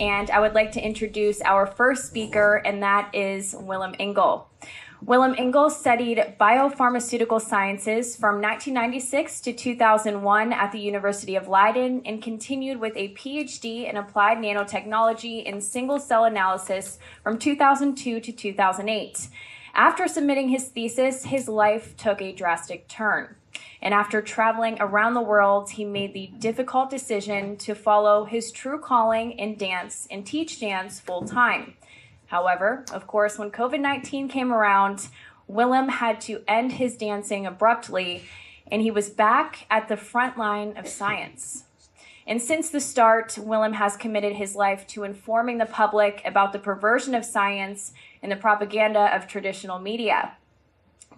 and I would like to introduce our first speaker, and that is Willem Engel. Willem Engel studied biopharmaceutical sciences from 1996 to 2001 at the University of Leiden and continued with a PhD in applied nanotechnology in single cell analysis from 2002 to 2008. After submitting his thesis, his life took a drastic turn. And after traveling around the world, he made the difficult decision to follow his true calling in dance and teach dance full time. However, of course, when COVID 19 came around, Willem had to end his dancing abruptly, and he was back at the front line of science. And since the start, Willem has committed his life to informing the public about the perversion of science and the propaganda of traditional media.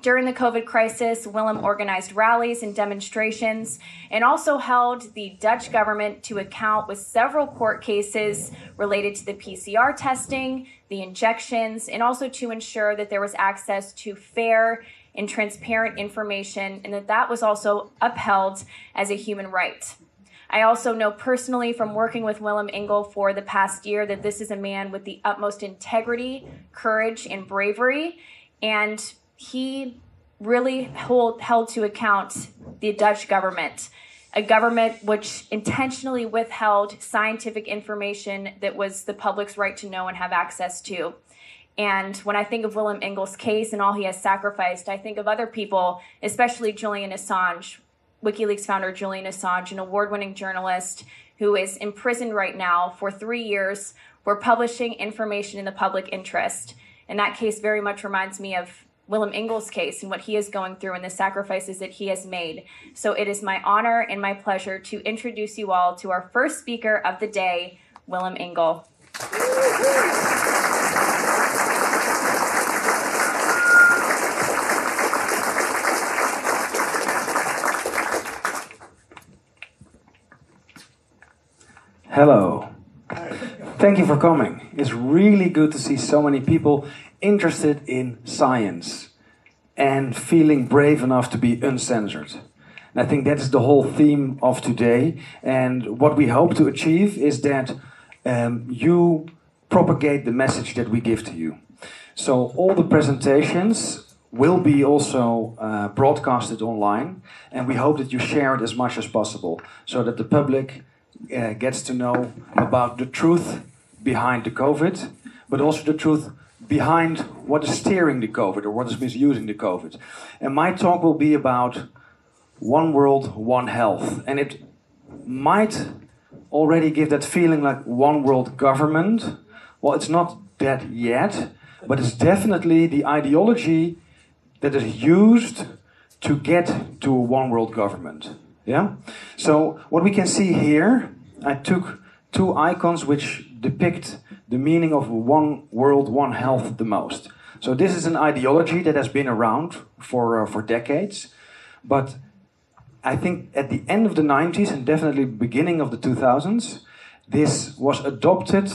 During the COVID crisis, Willem organized rallies and demonstrations and also held the Dutch government to account with several court cases related to the PCR testing, the injections, and also to ensure that there was access to fair and transparent information and that that was also upheld as a human right. I also know personally from working with Willem Engel for the past year that this is a man with the utmost integrity, courage, and bravery. And he really hold, held to account the Dutch government, a government which intentionally withheld scientific information that was the public's right to know and have access to. And when I think of Willem Engel's case and all he has sacrificed, I think of other people, especially Julian Assange, WikiLeaks founder Julian Assange, an award winning journalist who is imprisoned right now for three years for publishing information in the public interest. And that case very much reminds me of Willem Engel's case and what he is going through and the sacrifices that he has made. So it is my honor and my pleasure to introduce you all to our first speaker of the day, Willem Engel. Hello. Thank you for coming. It's really good to see so many people interested in science and feeling brave enough to be uncensored. And I think that is the whole theme of today. And what we hope to achieve is that um, you propagate the message that we give to you. So all the presentations will be also uh, broadcasted online, and we hope that you share it as much as possible so that the public uh, gets to know about the truth behind the COVID, but also the truth behind what is steering the COVID or what is misusing the COVID. And my talk will be about one world, one health. And it might already give that feeling like one world government. Well, it's not that yet, but it's definitely the ideology that is used to get to a one world government. Yeah? So, what we can see here, I took two icons which depict the meaning of one world, one health the most. So this is an ideology that has been around for uh, for decades, but I think at the end of the 90s and definitely beginning of the 2000s, this was adopted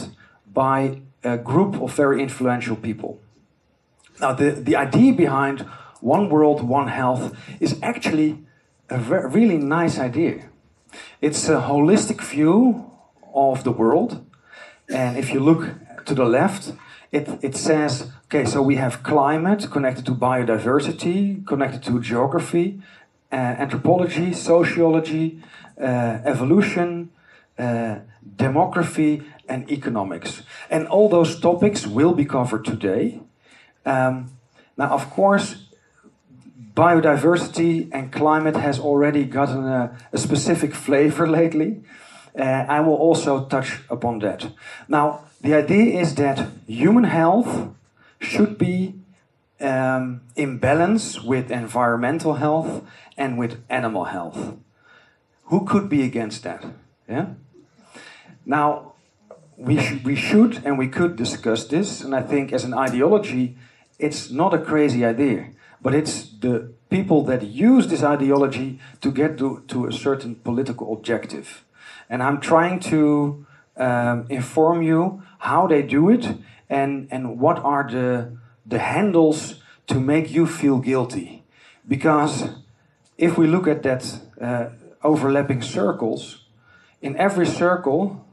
by a group of very influential people. Now, the, the idea behind one world, one health is actually a really nice idea. It's a holistic view of the world and if you look to the left, it, it says, okay, so we have climate connected to biodiversity, connected to geography, uh, anthropology, sociology, uh, evolution, uh, demography, and economics. And all those topics will be covered today. Um, now, of course, biodiversity and climate has already gotten a, a specific flavor lately. Uh, I will also touch upon that. Now, the idea is that human health should be um, in balance with environmental health and with animal health. Who could be against that? Yeah. Now, we sh we should and we could discuss this, and I think as an ideology, it's not a crazy idea, but it's the people that use this ideology to get to, to a certain political objective. And I'm trying to um, inform you how they do it and, and what are the, the handles to make you feel guilty. Because if we look at that uh, overlapping circles, in every circle,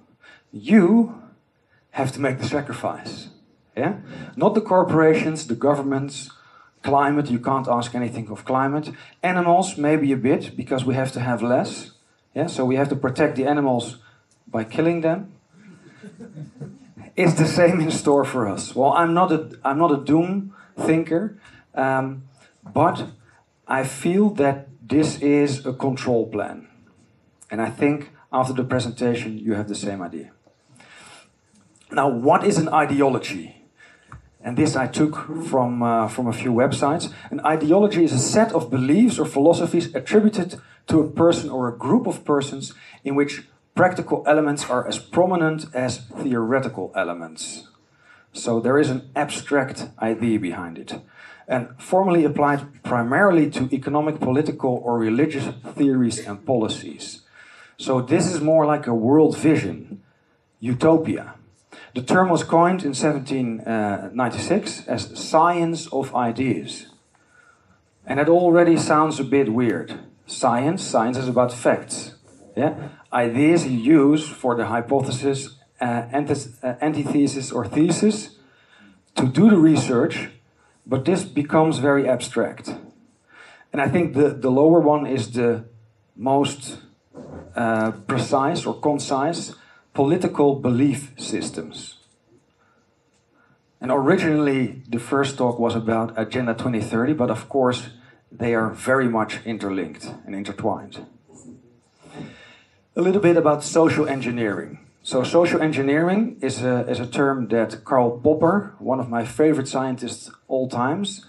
you have to make the sacrifice. Yeah? Not the corporations, the governments, climate, you can't ask anything of climate. Animals, maybe a bit, because we have to have less. Yeah? So we have to protect the animals by killing them. it's the same in store for us. Well, I'm not a, I'm not a doom thinker, um, but I feel that this is a control plan. And I think after the presentation, you have the same idea. Now, what is an ideology? And this I took from, uh, from a few websites. An ideology is a set of beliefs or philosophies attributed to a person or a group of persons in which practical elements are as prominent as theoretical elements. So there is an abstract idea behind it. And formally applied primarily to economic, political, or religious theories and policies. So this is more like a world vision, utopia. The term was coined in 1796 as science of ideas. And it already sounds a bit weird. Science, science is about facts. Yeah? Ideas you use for the hypothesis, uh, uh, antithesis, or thesis to do the research, but this becomes very abstract. And I think the, the lower one is the most uh, precise or concise political belief systems. And originally, the first talk was about Agenda 2030, but of course, they are very much interlinked and intertwined. A little bit about social engineering. So, social engineering is a, is a term that Karl Popper, one of my favorite scientists all times,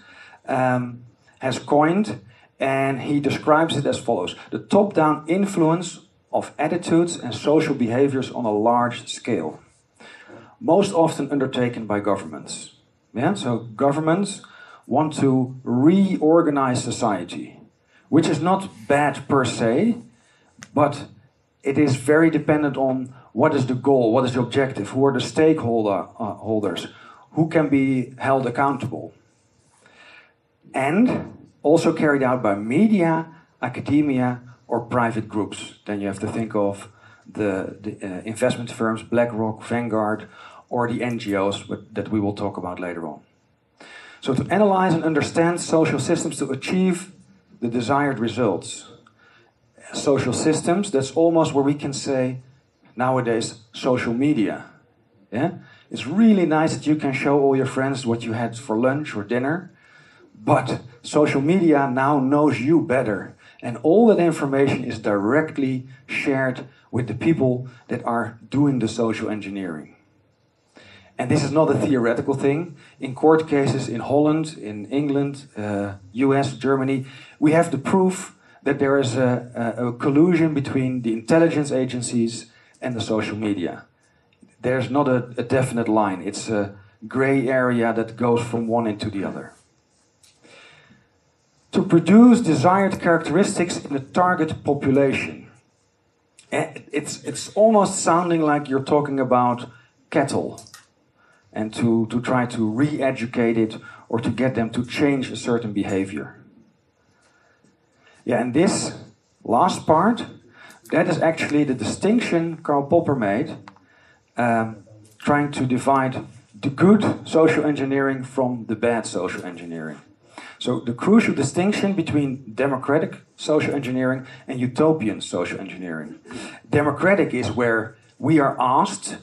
um, has coined, and he describes it as follows the top down influence of attitudes and social behaviors on a large scale, most often undertaken by governments. Yeah? So, governments want to reorganize society, which is not bad per se, but it is very dependent on what is the goal, what is the objective, who are the stakeholder uh, holders, who can be held accountable. And also carried out by media, academia, or private groups. Then you have to think of the, the uh, investment firms, BlackRock, Vanguard, or the NGOs that we will talk about later on. So, to analyze and understand social systems to achieve the desired results. Social systems, that's almost where we can say nowadays social media. Yeah? It's really nice that you can show all your friends what you had for lunch or dinner, but social media now knows you better and all that information is directly shared with the people that are doing the social engineering. And this is not a theoretical thing. In court cases in Holland, in England, uh, US, Germany, we have the proof that there is a, a, a collusion between the intelligence agencies and the social media. There's not a, a definite line, it's a gray area that goes from one into the other to produce desired characteristics in the target population. It's, it's almost sounding like you're talking about cattle and to, to try to re educate it or to get them to change a certain behavior. Yeah, and this last part, that is actually the distinction Karl Popper made, um, trying to divide the good social engineering from the bad social engineering. So the crucial distinction between democratic social engineering and utopian social engineering. Democratic is where we are asked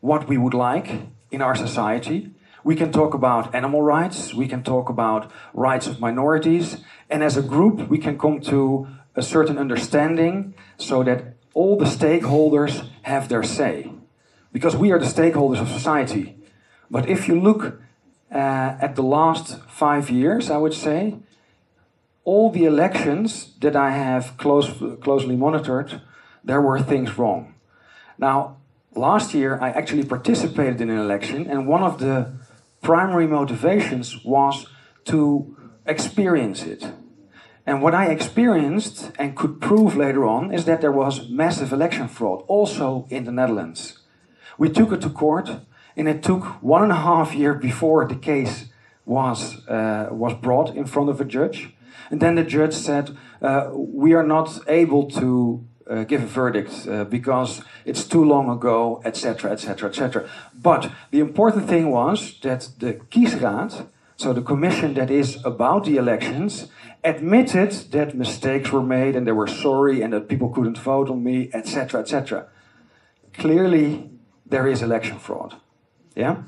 what we would like in our society. We can talk about animal rights, we can talk about rights of minorities, and as a group, we can come to a certain understanding so that all the stakeholders have their say. Because we are the stakeholders of society. But if you look uh, at the last five years, I would say, all the elections that I have close, closely monitored, there were things wrong. Now, last year I actually participated in an election, and one of the primary motivations was to experience it. And what I experienced and could prove later on is that there was massive election fraud, also in the Netherlands. We took it to court, and it took one and a half year before the case was, uh, was brought in front of a judge. And then the judge said, uh, We are not able to uh, give a verdict uh, because it's too long ago, etc., etc., etc. But the important thing was that the kiesraad, so the commission that is about the elections, admitted that mistakes were made and they were sorry and that people couldn't vote on me, etc., etc. Clearly, there is election fraud. Yeah?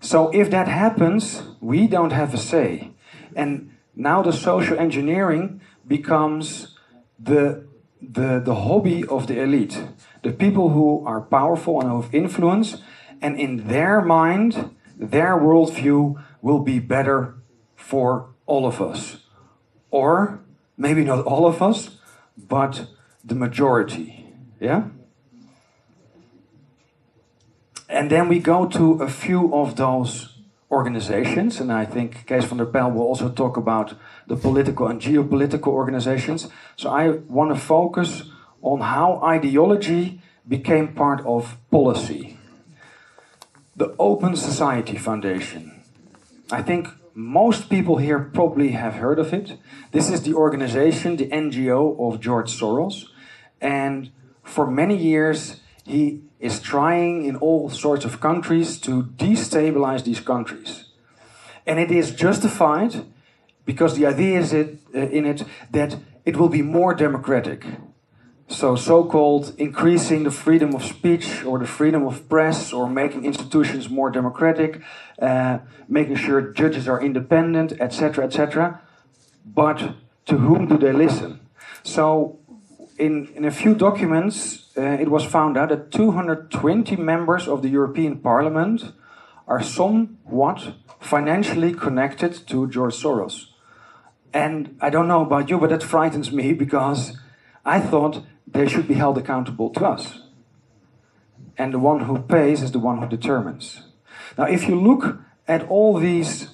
So if that happens, we don't have a say. And now the social engineering becomes the, the, the hobby of the elite. The people who are powerful and have influence, and in their mind, their worldview will be better for all of us. Or maybe not all of us, but the majority. Yeah? And then we go to a few of those organizations, and I think Kees van der Pijl will also talk about the political and geopolitical organizations. So I want to focus on how ideology became part of policy. The Open Society Foundation. I think most people here probably have heard of it. This is the organization, the NGO of George Soros. And for many years, he is trying in all sorts of countries to destabilize these countries. And it is justified because the idea is it, uh, in it that it will be more democratic. So, so called increasing the freedom of speech or the freedom of press or making institutions more democratic, uh, making sure judges are independent, etc., etc. But to whom do they listen? So, in, in a few documents, uh, it was found out that 220 members of the European Parliament are somewhat financially connected to George Soros. And I don't know about you, but that frightens me because I thought they should be held accountable to us. And the one who pays is the one who determines. Now, if you look at all these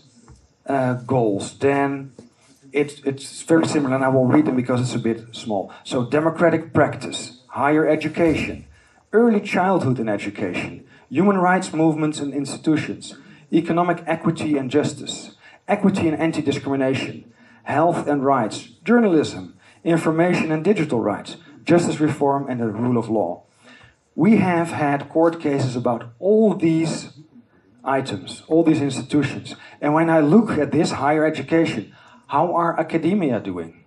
uh, goals, then it, it's very similar, and I won't read them because it's a bit small. So, democratic practice, higher education, early childhood and education, human rights movements and institutions, economic equity and justice, equity and anti discrimination, health and rights, journalism, information and digital rights, justice reform, and the rule of law. We have had court cases about all these items, all these institutions. And when I look at this higher education, how are academia doing?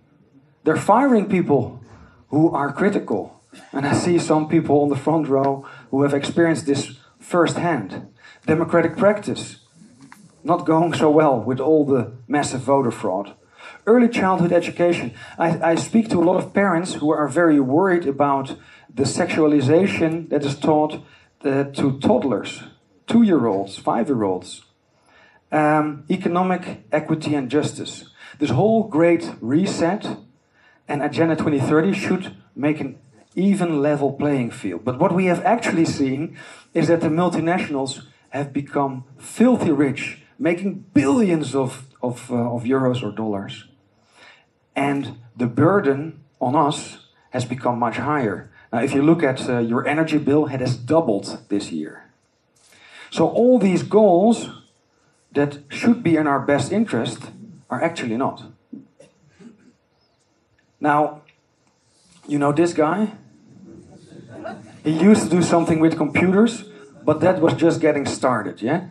They're firing people who are critical and I see some people on the front row who have experienced this firsthand. Democratic practice not going so well with all the massive voter fraud. Early childhood education. I, I speak to a lot of parents who are very worried about the sexualization that is taught uh, to toddlers, two year olds, five year olds. Um, economic equity and justice. This whole great reset and Agenda 2030 should make an even level playing field. But what we have actually seen is that the multinationals have become filthy rich, making billions of, of, uh, of euros or dollars. And the burden on us has become much higher. Now, if you look at uh, your energy bill, it has doubled this year. So, all these goals that should be in our best interest are actually not. Now, you know this guy? He used to do something with computers, but that was just getting started, yeah?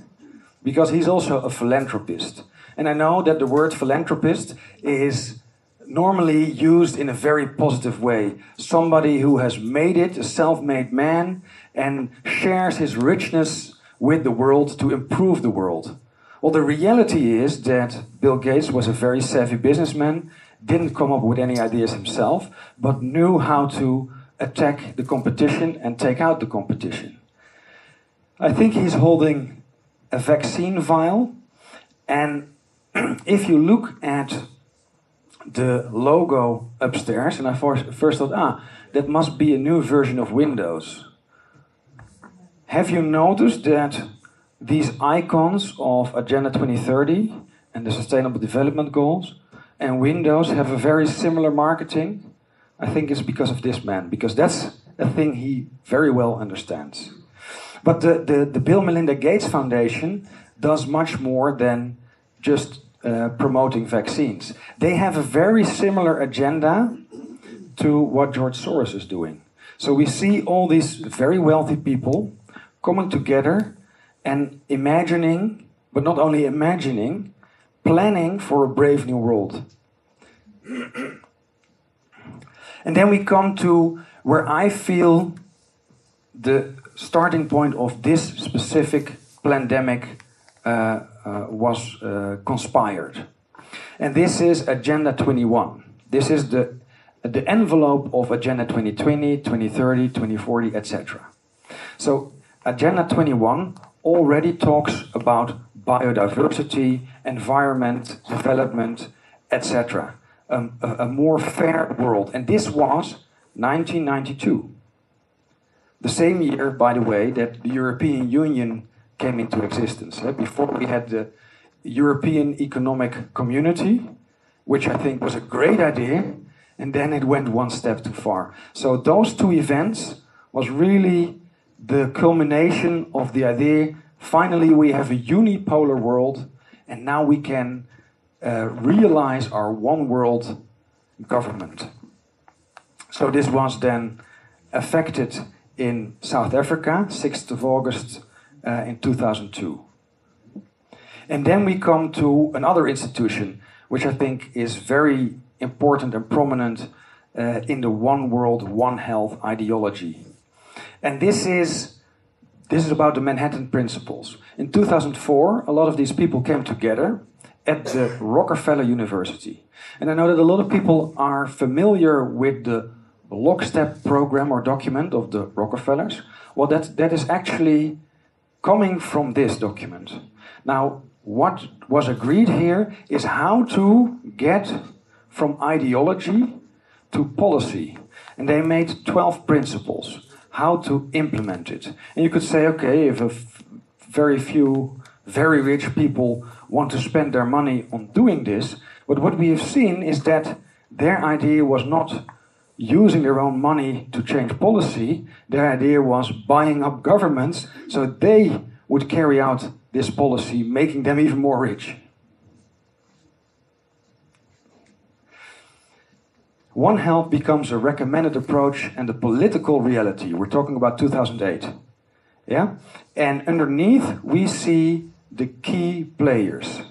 Because he's also a philanthropist. And I know that the word philanthropist is normally used in a very positive way. Somebody who has made it, a self made man, and shares his richness with the world to improve the world. Well, the reality is that Bill Gates was a very savvy businessman, didn't come up with any ideas himself, but knew how to attack the competition and take out the competition. I think he's holding a vaccine vial, and if you look at the logo upstairs, and I first thought, ah, that must be a new version of Windows. Have you noticed that these icons of Agenda 2030 and the Sustainable Development Goals and Windows have a very similar marketing? I think it's because of this man, because that's a thing he very well understands. But the, the, the Bill Melinda Gates Foundation does much more than just uh, promoting vaccines. They have a very similar agenda to what George Soros is doing. So we see all these very wealthy people coming together and imagining, but not only imagining, planning for a brave new world. and then we come to where I feel the starting point of this specific pandemic uh, was uh, conspired. And this is Agenda 21. This is the, the envelope of Agenda 2020, 2030, 2040, etc. So, Agenda 21 already talks about biodiversity, environment, development, etc. Um, a, a more fair world. And this was 1992. The same year, by the way, that the European Union came into existence. Eh? Before we had the European Economic Community, which I think was a great idea, and then it went one step too far. So those two events was really the culmination of the idea. Finally, we have a unipolar world, and now we can uh, realize our one world government. So this was then affected in South Africa, 6th of August uh, in 2002. And then we come to another institution, which I think is very important and prominent uh, in the one world, one health ideology. And this is this is about the Manhattan Principles. In 2004, a lot of these people came together at the Rockefeller University. And I know that a lot of people are familiar with the lockstep program or document of the Rockefellers. Well, that, that is actually coming from this document. Now, what was agreed here is how to get from ideology to policy. And they made 12 principles how to implement it. And you could say, okay, if a very few very rich people want to spend their money on doing this, but what we have seen is that their idea was not using their own money to change policy. Their idea was buying up governments so they would carry out this policy, making them even more rich. One Health becomes a recommended approach and a political reality. We're talking about 2008. Yeah? And underneath, we see the key players.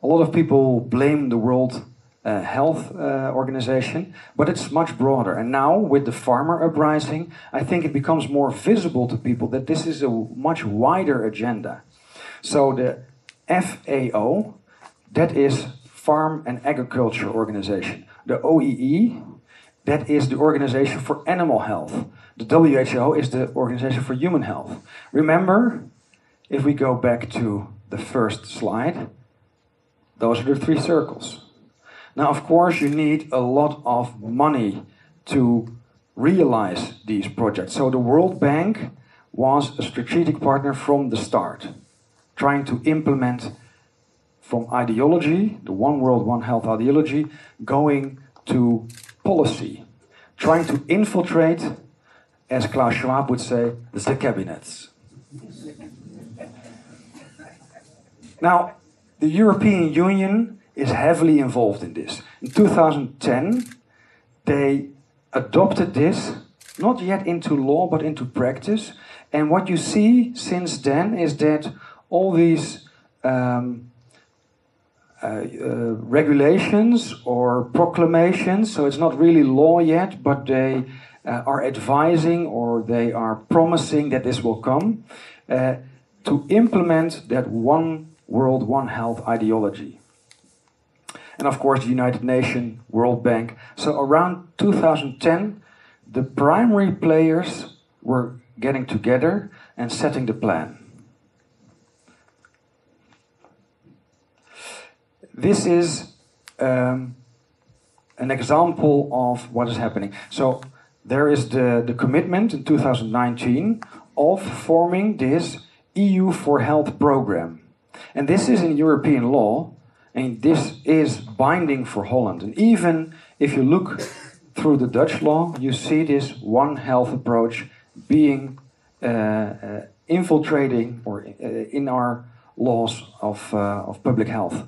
A lot of people blame the World uh, Health uh, Organization, but it's much broader. And now, with the farmer uprising, I think it becomes more visible to people that this is a much wider agenda. So, the FAO, that is Farm and Agriculture Organization. The OIE, that is the Organization for Animal Health. The WHO is the Organization for Human Health. Remember, if we go back to the first slide, those are the three circles. Now, of course, you need a lot of money to realize these projects. So the World Bank was a strategic partner from the start, trying to implement from ideology, the one world, one health ideology, going to policy, trying to infiltrate, as Klaus Schwab would say, the cabinets. now, the European Union is heavily involved in this. In 2010, they adopted this, not yet into law, but into practice. And what you see since then is that all these um, uh, uh, regulations or proclamations, so it's not really law yet, but they uh, are advising or they are promising that this will come uh, to implement that one world, one health ideology and of course the United Nations, World Bank. So around 2010, the primary players were getting together and setting the plan. This is um, an example of what is happening. So there is the, the commitment in 2019 of forming this EU for Health program. And this is in European law, and this is binding for Holland. And even if you look through the Dutch law, you see this one health approach being uh, uh, infiltrating or uh, in our laws of, uh, of public health.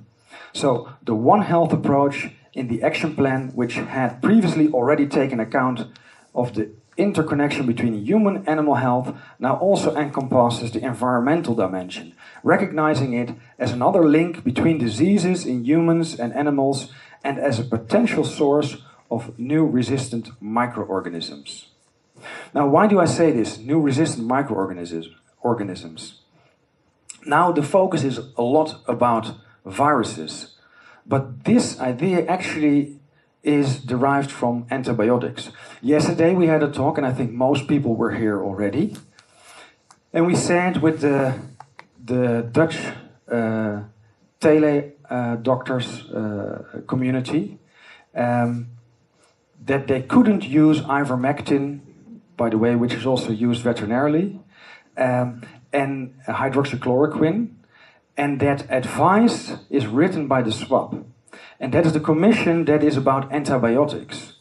So the one health approach in the action plan, which had previously already taken account of the interconnection between human animal health, now also encompasses the environmental dimension, recognizing it as another link between diseases in humans and animals and as a potential source of new resistant microorganisms. Now, why do I say this? New resistant microorganisms. Now, the focus is a lot about viruses, but this idea actually is derived from antibiotics. Yesterday we had a talk, and I think most people were here already. And we said with the, the Dutch uh, tele uh, doctors uh, community um, that they couldn't use ivermectin, by the way, which is also used veterinarily, um, and hydroxychloroquine, and that advice is written by the SWAB. And that is the commission that is about antibiotics.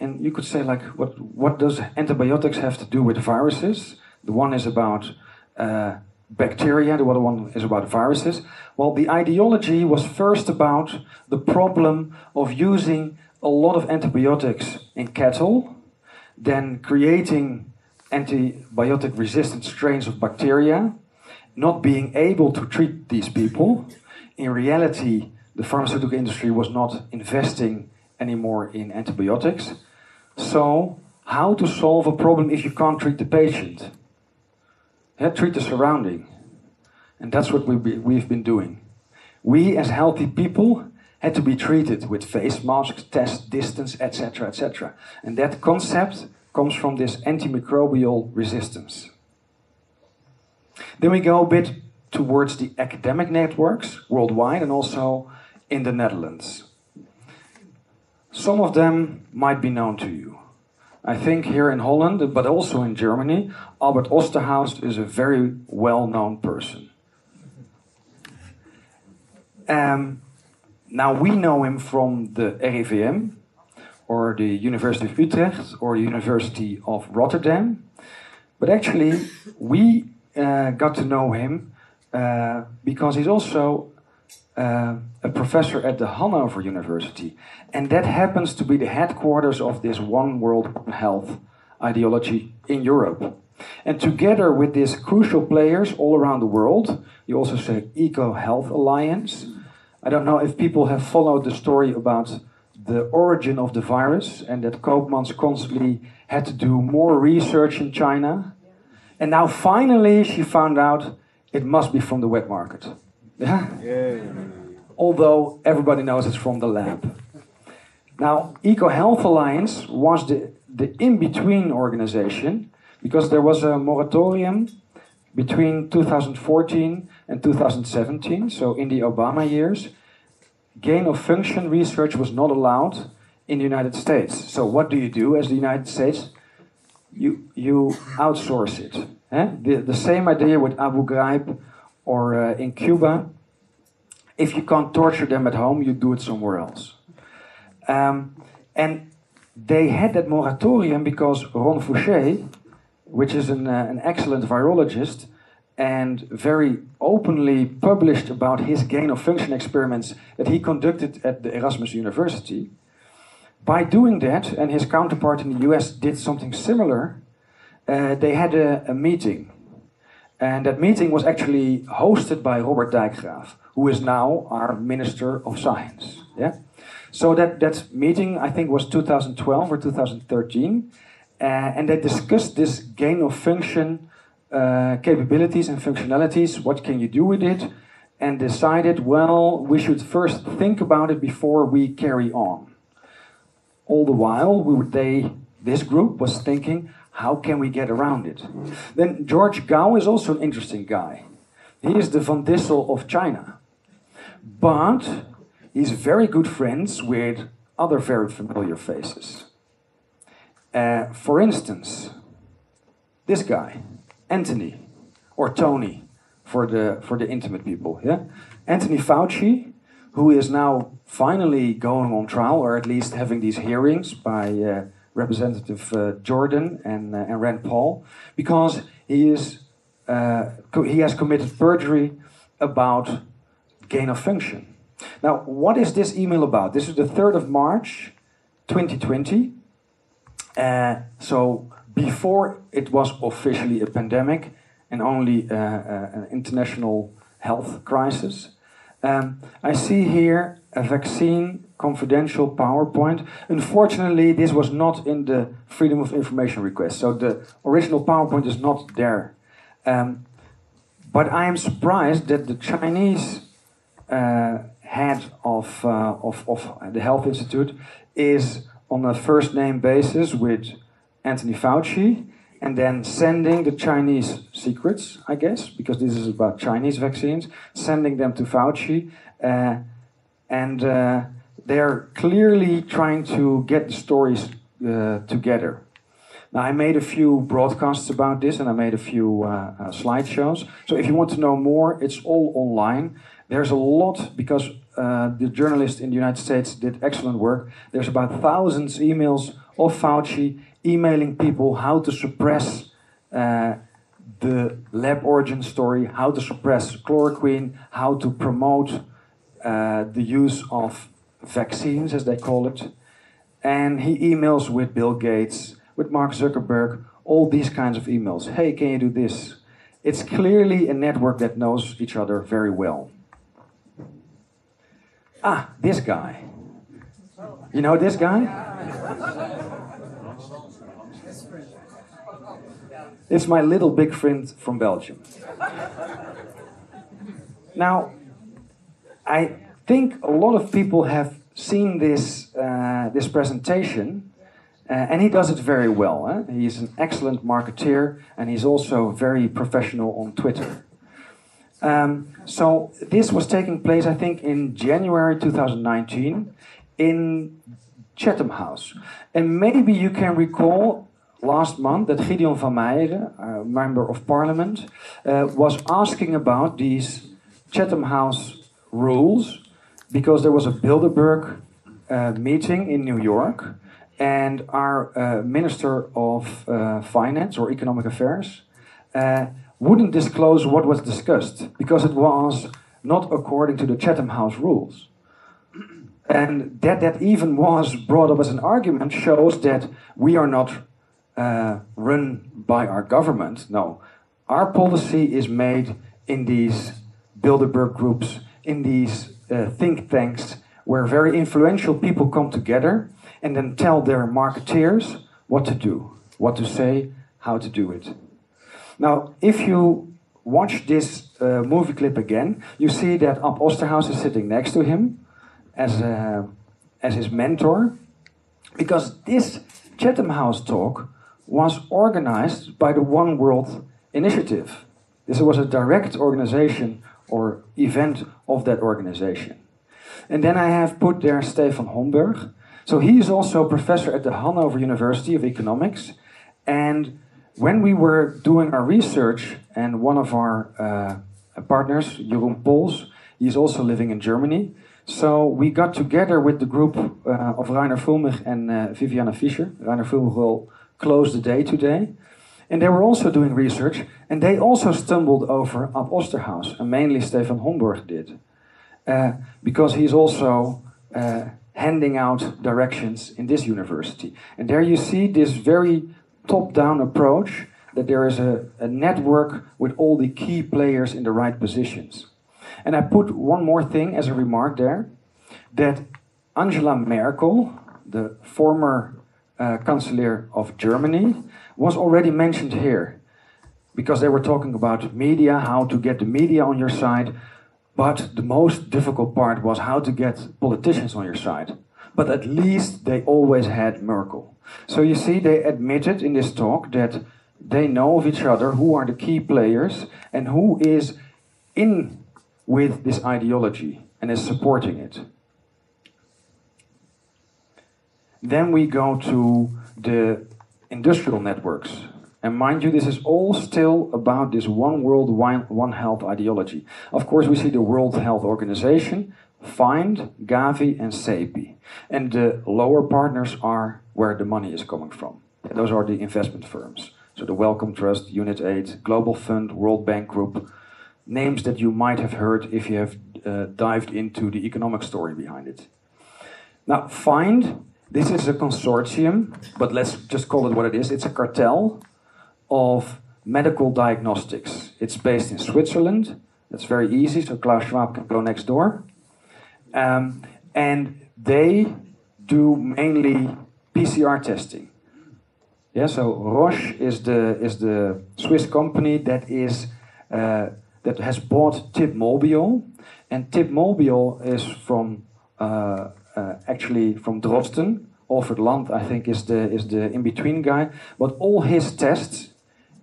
And you could say, like, what, what does antibiotics have to do with viruses? The one is about uh, bacteria, the other one is about viruses. Well, the ideology was first about the problem of using a lot of antibiotics in cattle, then creating antibiotic resistant strains of bacteria, not being able to treat these people. In reality, the pharmaceutical industry was not investing anymore in antibiotics. So, how to solve a problem if you can't treat the patient? Yeah, treat the surrounding. And that's what we be, we've been doing. We, as healthy people, had to be treated with face masks, test distance, etc., etc. And that concept comes from this antimicrobial resistance. Then we go a bit towards the academic networks worldwide and also in the Netherlands. Some of them might be known to you. I think here in Holland, but also in Germany, Albert Osterhaus is a very well known person. Um, now we know him from the RIVM, or the University of Utrecht, or the University of Rotterdam. But actually, we uh, got to know him uh, because he's also uh, a professor at the Hanover University. And that happens to be the headquarters of this One World Health ideology in Europe. And together with these crucial players all around the world, you also say Eco Health Alliance. I don't know if people have followed the story about the origin of the virus and that Koopmans constantly had to do more research in China. And now finally she found out it must be from the wet market. Yeah? yeah. Although everybody knows it's from the lab. Now, Eco Health Alliance was the, the in between organization because there was a moratorium between 2014 and 2017, so in the Obama years. Gain of function research was not allowed in the United States. So, what do you do as the United States? You, you outsource it. Eh? The, the same idea with Abu Ghraib or uh, in Cuba, if you can't torture them at home, you do it somewhere else. Um, and they had that moratorium because Ron Fouchier, which is an, uh, an excellent virologist and very openly published about his gain of function experiments that he conducted at the Erasmus University, by doing that, and his counterpart in the US did something similar, uh, they had a, a meeting and that meeting was actually hosted by Robert Dijkgraaf, who is now our Minister of Science. Yeah? So that, that meeting, I think, was 2012 or 2013. Uh, and they discussed this gain of function uh, capabilities and functionalities. What can you do with it? And decided, well, we should first think about it before we carry on. All the while, we would, they, this group was thinking, how can we get around it? Then George Gao is also an interesting guy. He is the Van Dissel of China. But he's very good friends with other very familiar faces. Uh, for instance, this guy, Anthony, or Tony, for the for the intimate people. Yeah, Anthony Fauci, who is now finally going on trial, or at least having these hearings by uh, Representative uh, Jordan and, uh, and Rand Paul, because he is uh, he has committed perjury about gain of function. Now, what is this email about? This is the 3rd of March 2020. Uh, so, before it was officially a pandemic and only uh, an international health crisis. Um, I see here a vaccine confidential PowerPoint. Unfortunately, this was not in the Freedom of Information request, so the original PowerPoint is not there. Um, but I am surprised that the Chinese uh, head of, uh, of, of the Health Institute is on a first name basis with Anthony Fauci and then sending the Chinese secrets, I guess, because this is about Chinese vaccines, sending them to Fauci. Uh, and uh, they're clearly trying to get the stories uh, together. Now, I made a few broadcasts about this and I made a few uh, uh, slideshows. So, if you want to know more, it's all online. There's a lot because uh, the journalists in the United States did excellent work. There's about thousands emails of Fauci emailing people how to suppress uh, the lab origin story, how to suppress chloroquine, how to promote uh, the use of vaccines, as they call it. And he emails with Bill Gates, with Mark Zuckerberg, all these kinds of emails. Hey, can you do this? It's clearly a network that knows each other very well. Ah, this guy. You know this guy? It's my little big friend from Belgium. Now, I think a lot of people have seen this, uh, this presentation, uh, and he does it very well. Eh? He's an excellent marketeer, and he's also very professional on Twitter. Um, so this was taking place, I think, in January 2019 in Chatham House. And maybe you can recall last month that Gideon van Meijeren, a member of parliament, uh, was asking about these Chatham House rules because there was a Bilderberg uh, meeting in New York, and our uh, Minister of uh, Finance or Economic Affairs uh, wouldn't disclose what was discussed because it was not according to the Chatham House rules. And that that even was brought up as an argument shows that we are not uh, run by our government. No, our policy is made in these Bilderberg groups, in these uh, think tanks, where very influential people come together and then tell their marketeers what to do, what to say, how to do it. Now, if you watch this uh, movie clip again, you see that Ab Osterhaus is sitting next to him as, a, as his mentor, because this Chatham House talk was organized by the One World Initiative. This was a direct organization or event of that organization. And then I have put there Stefan Homburg. So he is also a professor at the Hanover University of Economics. And when we were doing our research, and one of our uh, partners, Jeroen Pols, he's also living in Germany. So we got together with the group uh, of Reiner Fuellmich and uh, Viviane Fischer. Reiner Fuellmich will close the day today. And they were also doing research, and they also stumbled over Ab Osterhaus, and mainly Stefan Homburg did. Uh, because he's also uh, handing out directions in this university. And there you see this very top down approach that there is a, a network with all the key players in the right positions. And I put one more thing as a remark there that Angela Merkel, the former uh, Chancellor of Germany, was already mentioned here because they were talking about media, how to get the media on your side. But the most difficult part was how to get politicians on your side. But at least they always had Merkel. So you see, they admitted in this talk that they know of each other, who are the key players, and who is in with this ideology and is supporting it. Then we go to the industrial networks. And mind you, this is all still about this one world, one, health ideology. Of course, we see the World Health Organization, FIND, Gavi, and CEPI. And the lower partners are where the money is coming from. Those are the investment firms. So the Wellcome Trust, Unitaid, Global Fund, World Bank Group, names that you might have heard if you have uh, dived into the economic story behind it. Now, FIND, this is a consortium, but let's just call it what it is. It's a cartel of medical diagnostics. It's based in Switzerland. That's very easy, so Klaus Schwab can go next door. Um, and they do mainly PCR testing. Yeah, so Roche is the is the Swiss company that is uh, that has bought TIB Molbiol, and TIB Molbiol is from uh, actually from Drosten. Olfert Landt, I think, is the is the in between guy. But all his tests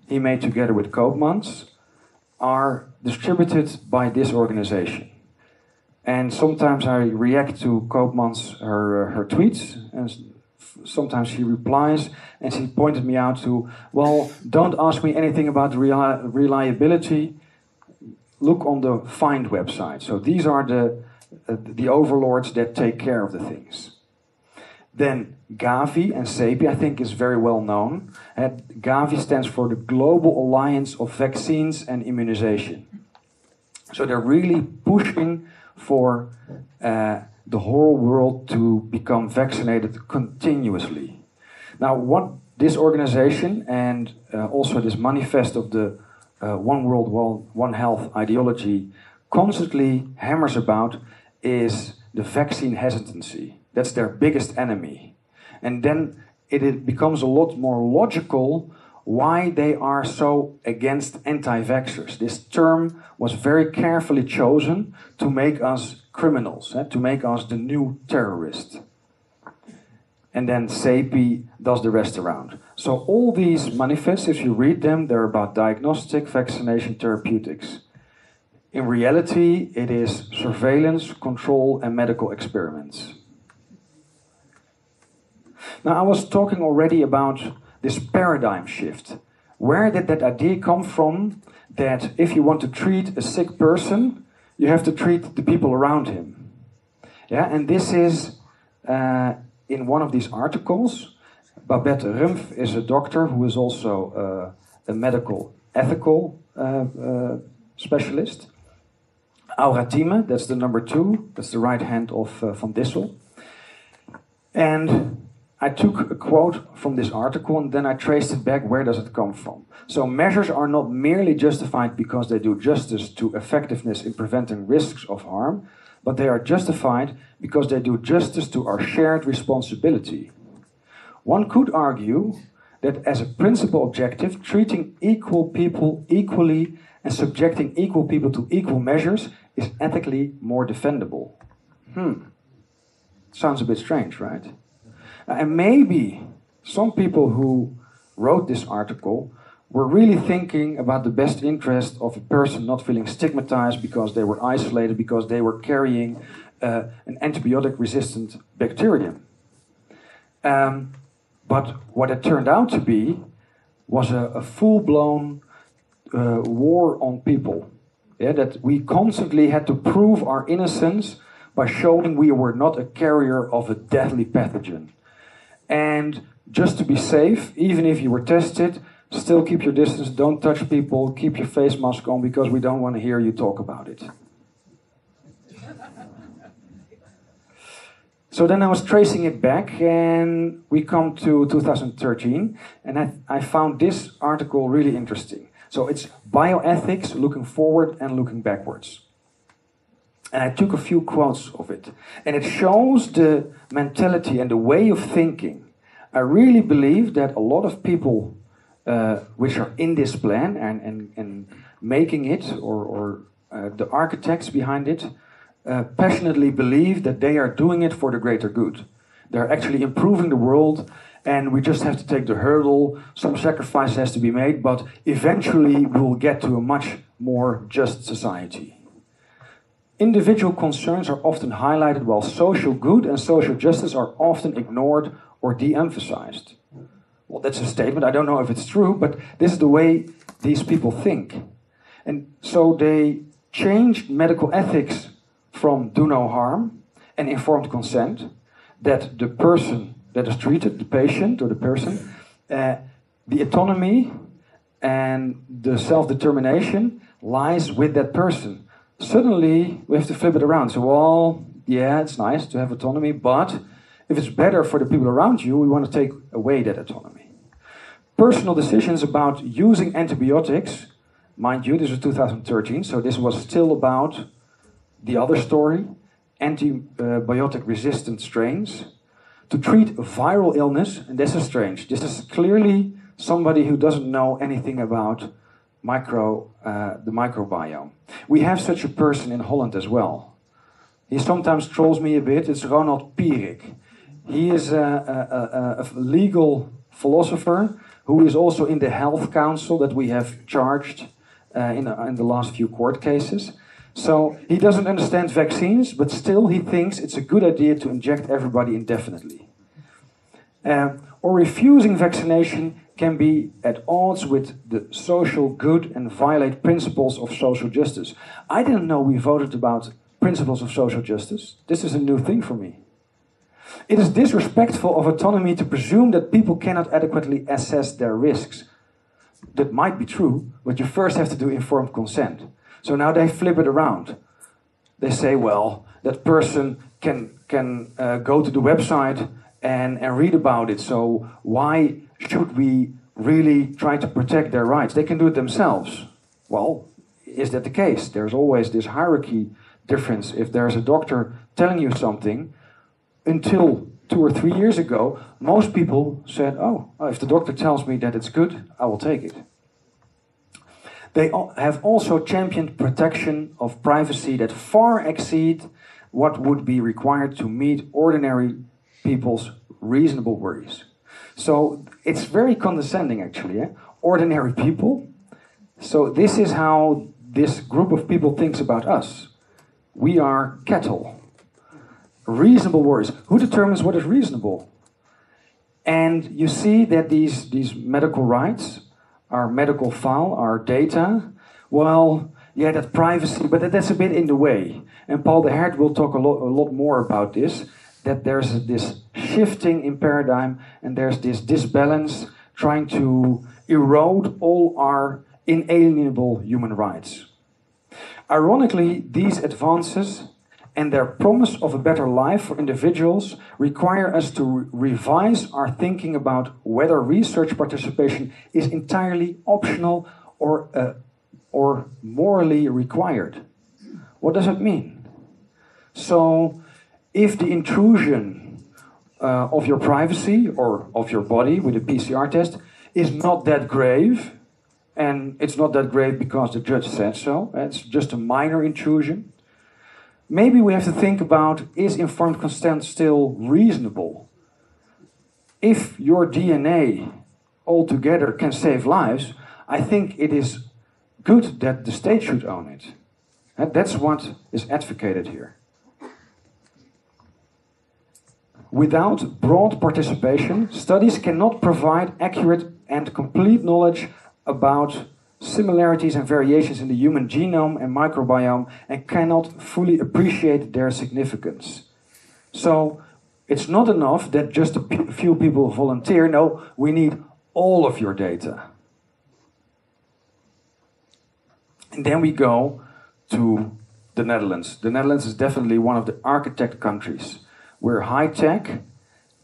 he made together with Koopmans are distributed by this organization. And sometimes I react to Koopmans her her tweets, and sometimes she replies, and she pointed me out to, well, don't ask me anything about reli reliability. Look on the Find website. So these are the uh, the overlords that take care of the things. Then Gavi and CEPI, I think, is very well known. And Gavi stands for the Global Alliance of Vaccines and Immunization. So they're really pushing for uh, the whole world to become vaccinated continuously. Now, what this organization and uh, also this manifest of the uh, One World, One Health ideology constantly hammers about is the vaccine hesitancy. That's their biggest enemy. And then it, it becomes a lot more logical why they are so against anti vaxxers. This term was very carefully chosen to make us criminals, eh, to make us the new terrorist. And then CEPI does the rest around. So all these manifests, if you read them, they're about diagnostic, vaccination, therapeutics. In reality, it is surveillance, control, and medical experiments. Now, I was talking already about this paradigm shift. Where did that idea come from that if you want to treat a sick person, you have to treat the people around him? Yeah, and this is uh, in one of these articles. Babette Rump is a doctor who is also uh, a medical ethical uh, uh specialist. Aura Timen, that's the number two, that's the right hand of uh, Van Dissel. And I took a quote from this article and then I traced it back. Where does it come from? So, measures are not merely justified because they do justice to effectiveness in preventing risks of harm, but they are justified because they do justice to our shared responsibility. One could argue that, as a principal objective, treating equal people equally and subjecting equal people to equal measures is ethically more defendable. Hmm. Sounds a bit strange, right? And maybe some people who wrote this article were really thinking about the best interest of a person not feeling stigmatized because they were isolated, because they were carrying uh, an antibiotic resistant bacterium. Um, but what it turned out to be was a, a full blown uh, war on people. Yeah, that we constantly had to prove our innocence by showing we were not a carrier of a deadly pathogen. And just to be safe, even if you were tested, still keep your distance, don't touch people, keep your face mask on because we don't want to hear you talk about it. So then I was tracing it back, and we come to 2013, and I, I found this article really interesting. So it's bioethics looking forward and looking backwards. And I took a few quotes of it. And it shows the mentality and the way of thinking. I really believe that a lot of people uh, which are in this plan and, and, and making it, or, or uh, the architects behind it, uh, passionately believe that they are doing it for the greater good. They're actually improving the world and we just have to take the hurdle. Some sacrifice has to be made, but eventually we'll get to a much more just society. Individual concerns are often highlighted while social good and social justice are often ignored or de emphasized. Well, that's a statement. I don't know if it's true, but this is the way these people think. And so they changed medical ethics from do no harm and informed consent, that the person that is treated, the patient or the person, uh, the autonomy and the self determination lies with that person. suddenly we have to flip it around. So, well, yeah, it's nice to have autonomy, but if it's better for the people around you, we want to take away that autonomy. Personal decisions about using antibiotics, mind you, this was 2013, so this was still about the other story antibiotic resistant strains to treat a viral illness, and this is strange. This is clearly somebody who doesn't know anything about micro, uh, the microbiome. We have such a person in Holland as well. He sometimes trolls me a bit. It's Roland Pierik. He is a, a, a, a legal philosopher who is also in the Health Council that we have charged uh, in, in the last few court cases. So he doesn't understand vaccines, but still he thinks it's a good idea to inject everybody indefinitely. Uh, or refusing vaccination can be at odds with the social good and violate principles of social justice. I didn't know we voted about principles of social justice. This is a new thing for me. It is disrespectful of autonomy to presume that people cannot adequately assess their risks. That might be true, but you first have to do informed consent. So now they flip it around. They say, well, that person can, can uh, go to the website and, and read about it. So why should we really try to protect their rights? They can do it themselves. Well, is that the case? There's always this hierarchy difference. If there's a doctor telling you something, until two or three years ago, most people said, oh, if the doctor tells me that it's good, I will take it. They have also championed protection of privacy that far exceed what would be required to meet ordinary people's reasonable worries. So it's very condescending, actually. Eh? Ordinary people. So this is how this group of people thinks about us. We are cattle. Reasonable worries. Who determines what is reasonable? And you see that these, these medical rights our medical file, our data. Well, yeah, that privacy, but that's a bit in the way. And Paul de Hert will talk a lot, a lot more about this. That there's this shifting in paradigm, and there's this disbalance trying to erode all our inalienable human rights. Ironically, these advances and their promise of a better life for individuals require us to re revise our thinking about whether research participation is entirely optional or, uh, or morally required. What does it mean? So, if the intrusion uh, of your privacy or of your body with a PCR test is not that grave, and it's not that grave because the judge said so, it's just a minor intrusion, maybe we have to think about is informed consent still reasonable? If your DNA altogether can save lives, I think it is good that the state should own it. And that's what is advocated here. Without broad participation, studies cannot provide accurate and complete knowledge about similarities and variations in the human genome and microbiome and cannot fully appreciate their significance. So it's not enough that just a few people volunteer. No, we need all of your data. And then we go to the Netherlands. The Netherlands is definitely one of the architect countries. We're high tech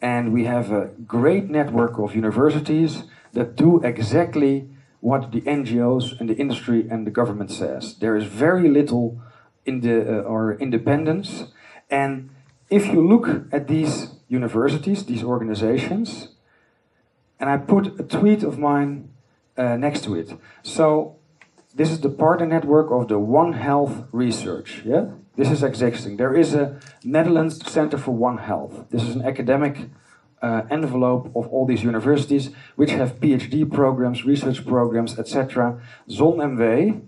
and we have a great network of universities that do exactly what the NGOs and the industry and the government says. There is very little in the uh, or independence, and if you look at these universities, these organizations, and I put a tweet of mine uh, next to it. So this is the partner network of the One Health Research. Yeah, this is existing. There is a Netherlands Center for One Health. This is an academic uh, envelope of all these universities, which have PhD programs, research programs, etc. ZonMW,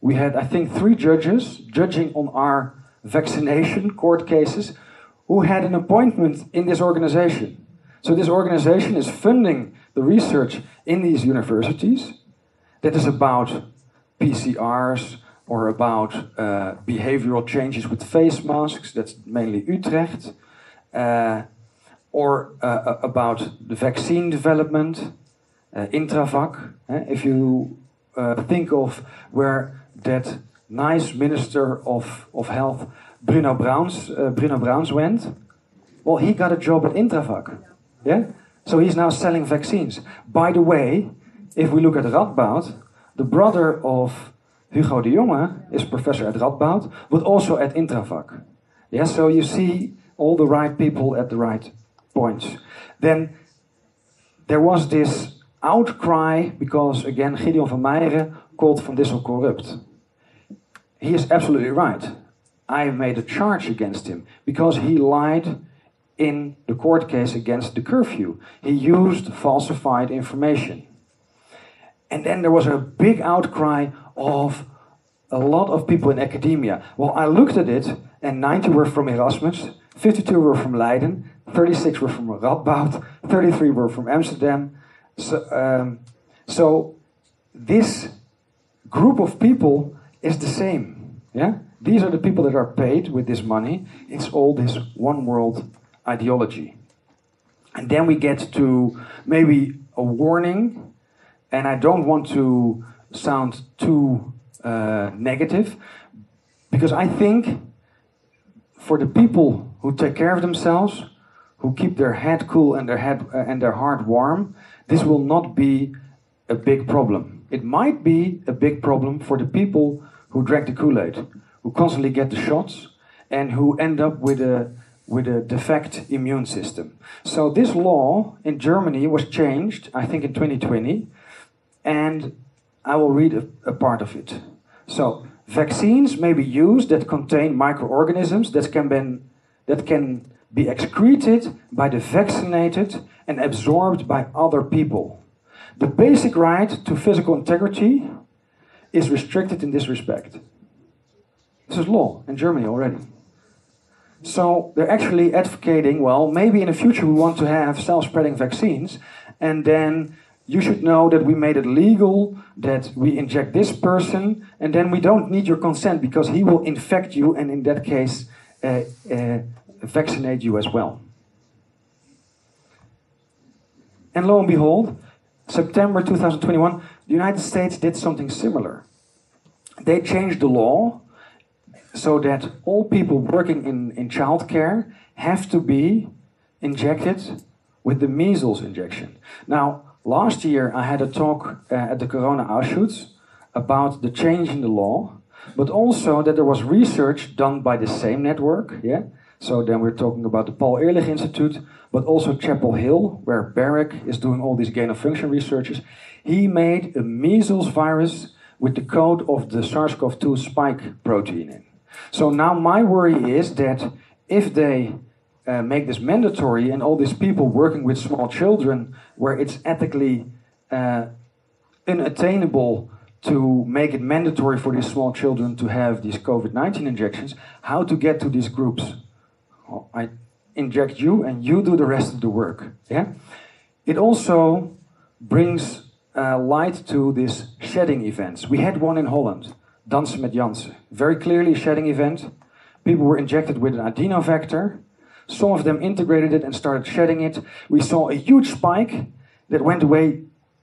we had, I think, three judges judging on our vaccination court cases who had an appointment in this organization. So, this organization is funding the research in these universities that is about PCRs or about uh, behavioral changes with face masks. That's mainly Utrecht. Uh, or uh, about the vaccine development, uh, Intravacc. Eh? If you uh, think of where that nice minister of, of health, Bruno Bruins, uh, Bruno Bruins went? Well, he got a job at Intravacc. Yeah? So he's now selling vaccines. By the way, if we look at Radboud, the brother of Hugo de Jonge is professor at Radboud, but also at Intravacc. Yeah, so you see all the right people at the right points. Then there was this outcry because, again, Gideon van Meijeren called Van Dissel corrupt. He is absolutely right. I made a charge against him because he lied in the court case against the curfew. He used falsified information. And then there was a big outcry of a lot of people in academia. Well, I looked at it, and 90 were from Erasmus, 52 were from Leiden, 36 were from Radboud, 33 were from Amsterdam. So, um, so this group of people is the same. Yeah, these are the people that are paid with this money. It's all this one world ideology. And then we get to maybe a warning, and I don't want to sound too uh, negative, because I think for the people who take care of themselves, who keep their head cool and their head uh, and their heart warm, this will not be a big problem. It might be a big problem for the people who drink the Kool-Aid, who constantly get the shots, and who end up with a with a defect immune system. So this law in Germany was changed, I think, in 2020, and I will read a, a part of it. So vaccines may be used that contain microorganisms that can be, that can be excreted by the vaccinated and absorbed by other people. The basic right to physical integrity is restricted in this respect. This is law in Germany already. So they're actually advocating well, maybe in the future we want to have self spreading vaccines, and then you should know that we made it legal that we inject this person, and then we don't need your consent because he will infect you, and in that case, uh, uh, vaccinate you as well. And lo and behold, September 2021, the United States did something similar. They changed the law so that all people working in, in childcare have to be injected with the measles injection. Now, last year I had a talk uh, at the Corona Ausschuss about the change in the law, but also that there was research done by the same network. Yeah. So then we're talking about the Paul Ehrlich Institute, but also Chapel Hill, where Baric is doing all these gain of function researches. He made a measles virus with the code of the SARS-CoV-2 spike protein in. So now my worry is that if they uh, make this mandatory and all these people working with small children, where it's ethically uh, unattainable to make it mandatory for these small children to have these COVID 19 injections, how to get to these groups? Well, I inject you and you do the rest of the work. Yeah? It also brings uh, light to these shedding events. We had one in Holland. Dansen met Janssen. Very clearly a shedding event. People were injected with an adenovector. Some of them integrated it and started shedding it. We saw a huge spike that went away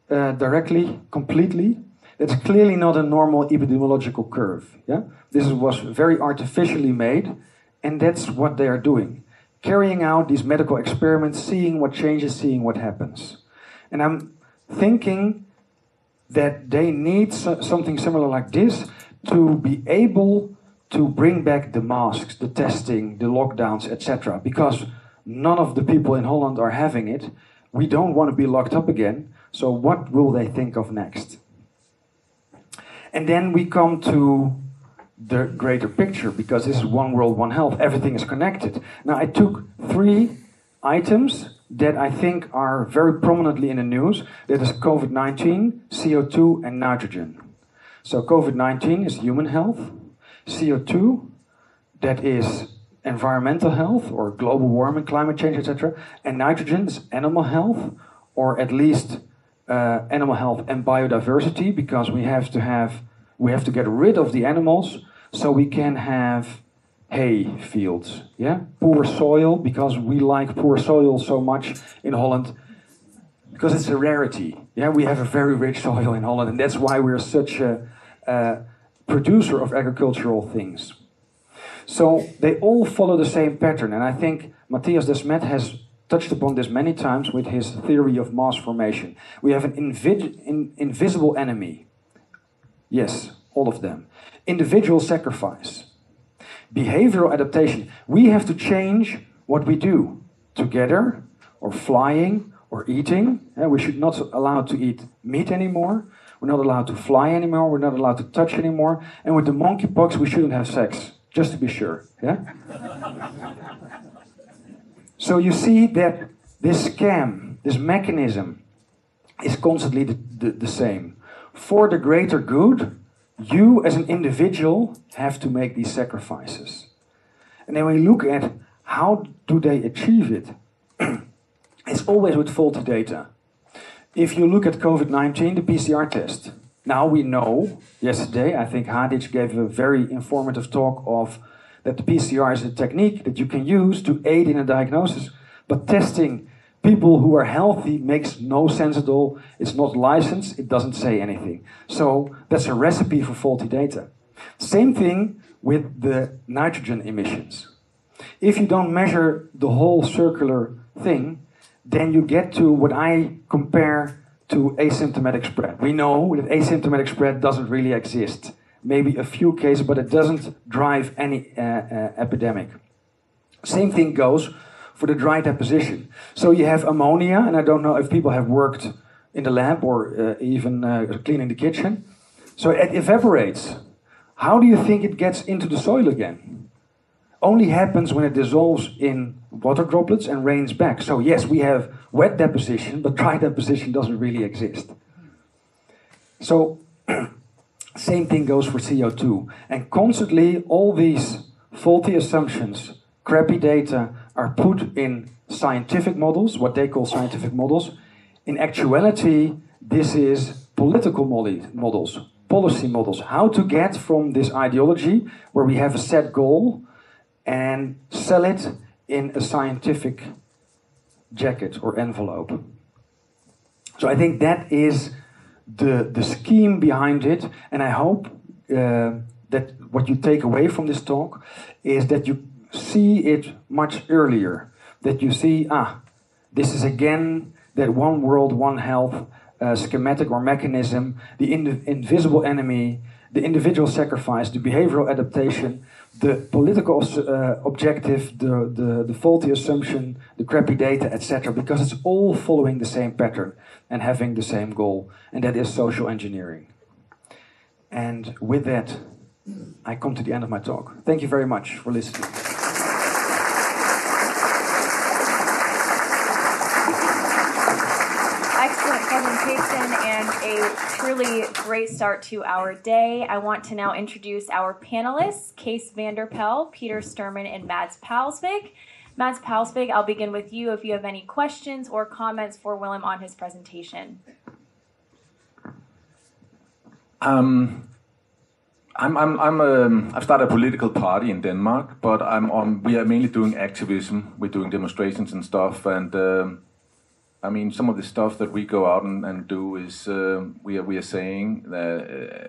uh, directly, completely. That's clearly not a normal epidemiological curve. Yeah? This was very artificially made, and that's what they are doing. Carrying out these medical experiments, seeing what changes, seeing what happens. And I'm thinking that they need so something similar like this to be able to bring back the masks, the testing, the lockdowns, etc. Because none of the people in Holland are having it. We don't want to be locked up again. So, what will they think of next? And then we come to the greater picture because this is one world, one health. Everything is connected. Now, I took three items that I think are very prominently in the news. That is COVID 19, CO2, and nitrogen. So COVID-19 is human health. CO2, that is environmental health or global warming, climate change, etc. And nitrogen is animal health, or at least uh, animal health and biodiversity, because we have to have we have to get rid of the animals so we can have hay fields. Yeah, poor soil because we like poor soil so much in Holland because it's a rarity. Yeah, we have a very rich soil in Holland, and that's why we're such a uh, producer of agricultural things. So they all follow the same pattern, and I think Mattias Desmet has touched upon this many times with his theory of mass formation. We have an in, invisible enemy. Yes, all of them. Individual sacrifice. Behavioral adaptation. We have to change what we do together, or flying, or eating. We should not allow to eat meat anymore. We're not allowed to fly anymore. We're not allowed to touch anymore. And with the monkeypox, we shouldn't have sex, just to be sure. Yeah. so you see that this scam, this mechanism, is constantly the, the, the same. For the greater good, you as an individual have to make these sacrifices. And then we look at how do they achieve it? it's always with faulty data. If you look at COVID 19, the PCR test, now we know, yesterday, I think Hadic gave a very informative talk of that the PCR is a technique that you can use to aid in a diagnosis, but testing people who are healthy makes no sense at all. It's not licensed, it doesn't say anything. So that's a recipe for faulty data. Same thing with the nitrogen emissions. If you don't measure the whole circular thing, then you get to what I compare to asymptomatic spread. We know that asymptomatic spread doesn't really exist. Maybe a few cases, but it doesn't drive any uh, uh, epidemic. Same thing goes for the dry deposition. So you have ammonia, and I don't know if people have worked in the lab or uh, even uh, cleaning the kitchen. So it evaporates. How do you think it gets into the soil again? Only happens when it dissolves in water droplets and rains back. So, yes, we have wet deposition, but dry deposition doesn't really exist. So, same thing goes for CO2. And constantly, all these faulty assumptions, crappy data, are put in scientific models, what they call scientific models. In actuality, this is political models, policy models. How to get from this ideology, where we have a set goal, and sell it in a scientific jacket or envelope. So I think that is the, the scheme behind it, and I hope uh, that what you take away from this talk is that you see it much earlier. That you see, ah, this is again that one world, one health uh, schematic or mechanism, the in invisible enemy, the individual sacrifice, the behavioral adaptation, the political uh, objective, the, the, the faulty assumption, the crappy data, etc., because it's all following the same pattern and having the same goal, and that is social engineering. And with that, I come to the end of my talk. Thank you very much for listening. Excellent presentation and a truly great start to our day. I want to now introduce our panelists, Kees van der Pijl, Peter Sturman, and Mads Palsvig. Mads Palsvig, I'll begin with you if you have any questions or comments for Willem on his presentation. Um, I'm, I'm, I'm um, I've started a political party in Denmark, but I'm on. We are mainly doing activism. We're doing demonstrations and stuff, and um, I mean, some of the stuff that we go out and, and do is uh, we are we are saying that uh,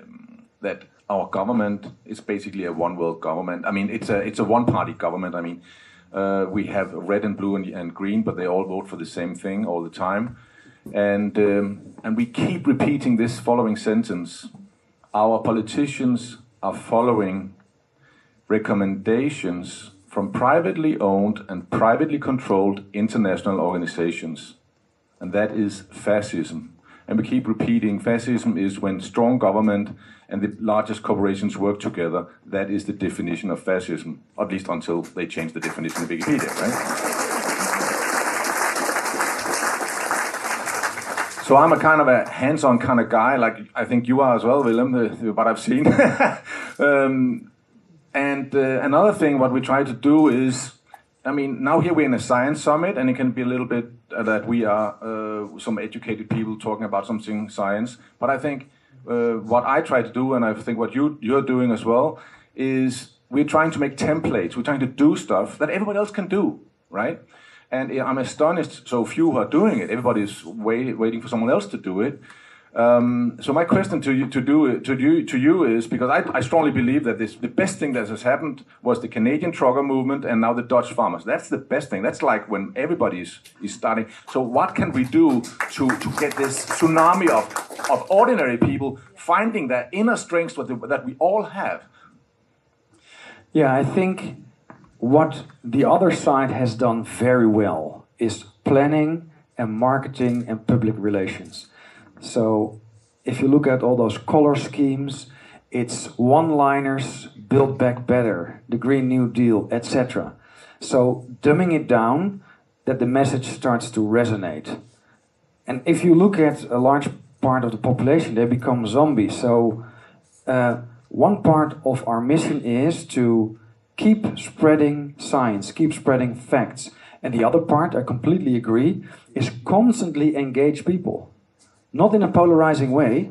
that our government is basically a one world government. I mean, it's a it's a one party government. I mean, uh, we have red and blue and, and, green, but they all vote for the same thing all the time, and um, and we keep repeating this following sentence: Our politicians are following recommendations from privately owned and privately controlled international organizations and that is fascism. And we keep repeating fascism is when strong government and the largest corporations work together. That is the definition of fascism, at least until they change the definition of Wikipedia, right? So I'm a kind of a hands-on kind of guy, like I think you are as well, Willem, what I've seen. um, and uh, another thing, what we try to do is I mean, now here we're in a science summit, and it can be a little bit that we are uh, some educated people talking about something science. But I think uh, what I try to do, and I think what you you're doing as well, is we're trying to make templates. We're trying to do stuff that everybody else can do, right? And I'm astonished so few are doing it. Everybody's wait, waiting for someone else to do it. Um, so my question to you to do to you to you is because I, I strongly believe that this the best thing that has happened was the Canadian trucker movement and now the Dutch farmers. That's the best thing. That's like when everybody is, is starting. So what can we do to, to get this tsunami of, of ordinary people finding their inner strength that, the, that we all have? Yeah, I think what the other side has done very well is planning and marketing and public relations. So if you look at all those color schemes, it's one-liners, build back better, the Green New Deal, etc. So dumbing it down, that the message starts to resonate. And if you look at a large part of the population, they become zombies. So uh, one part of our mission is to keep spreading science, keep spreading facts. And the other part, I completely agree, is constantly engage people not in a polarizing way,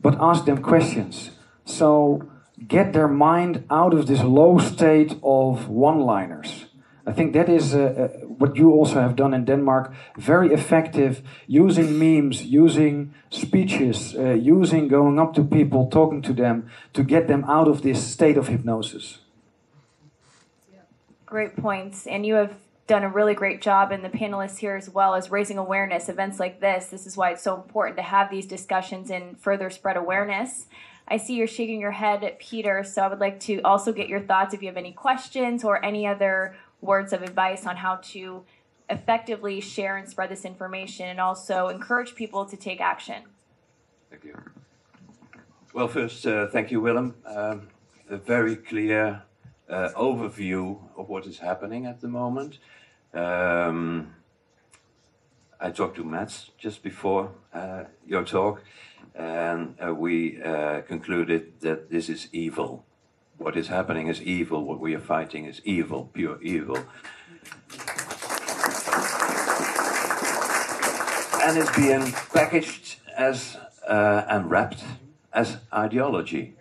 but ask them questions. So get their mind out of this low state of one liners. I think that is uh, uh, what you also have done in Denmark. Very effective, using memes, using speeches, uh, using going up to people, talking to them to get them out of this state of hypnosis. Great points. And you have done a really great job, and the panelists here as well, as raising awareness. Events like this, this is why it's so important to have these discussions and further spread awareness. I see you're shaking your head, Peter, so I would like to also get your thoughts if you have any questions or any other words of advice on how to effectively share and spread this information and also encourage people to take action. Thank you. Well, first, uh, thank you, Willem. Um, a very clear uh, overview of what is happening at the moment. Um, I talked to Mads just before uh, your talk, and uh, we uh, concluded that this is evil. What is happening is evil. What we are fighting is evil, pure evil. And it's being packaged as uh, and wrapped as ideology.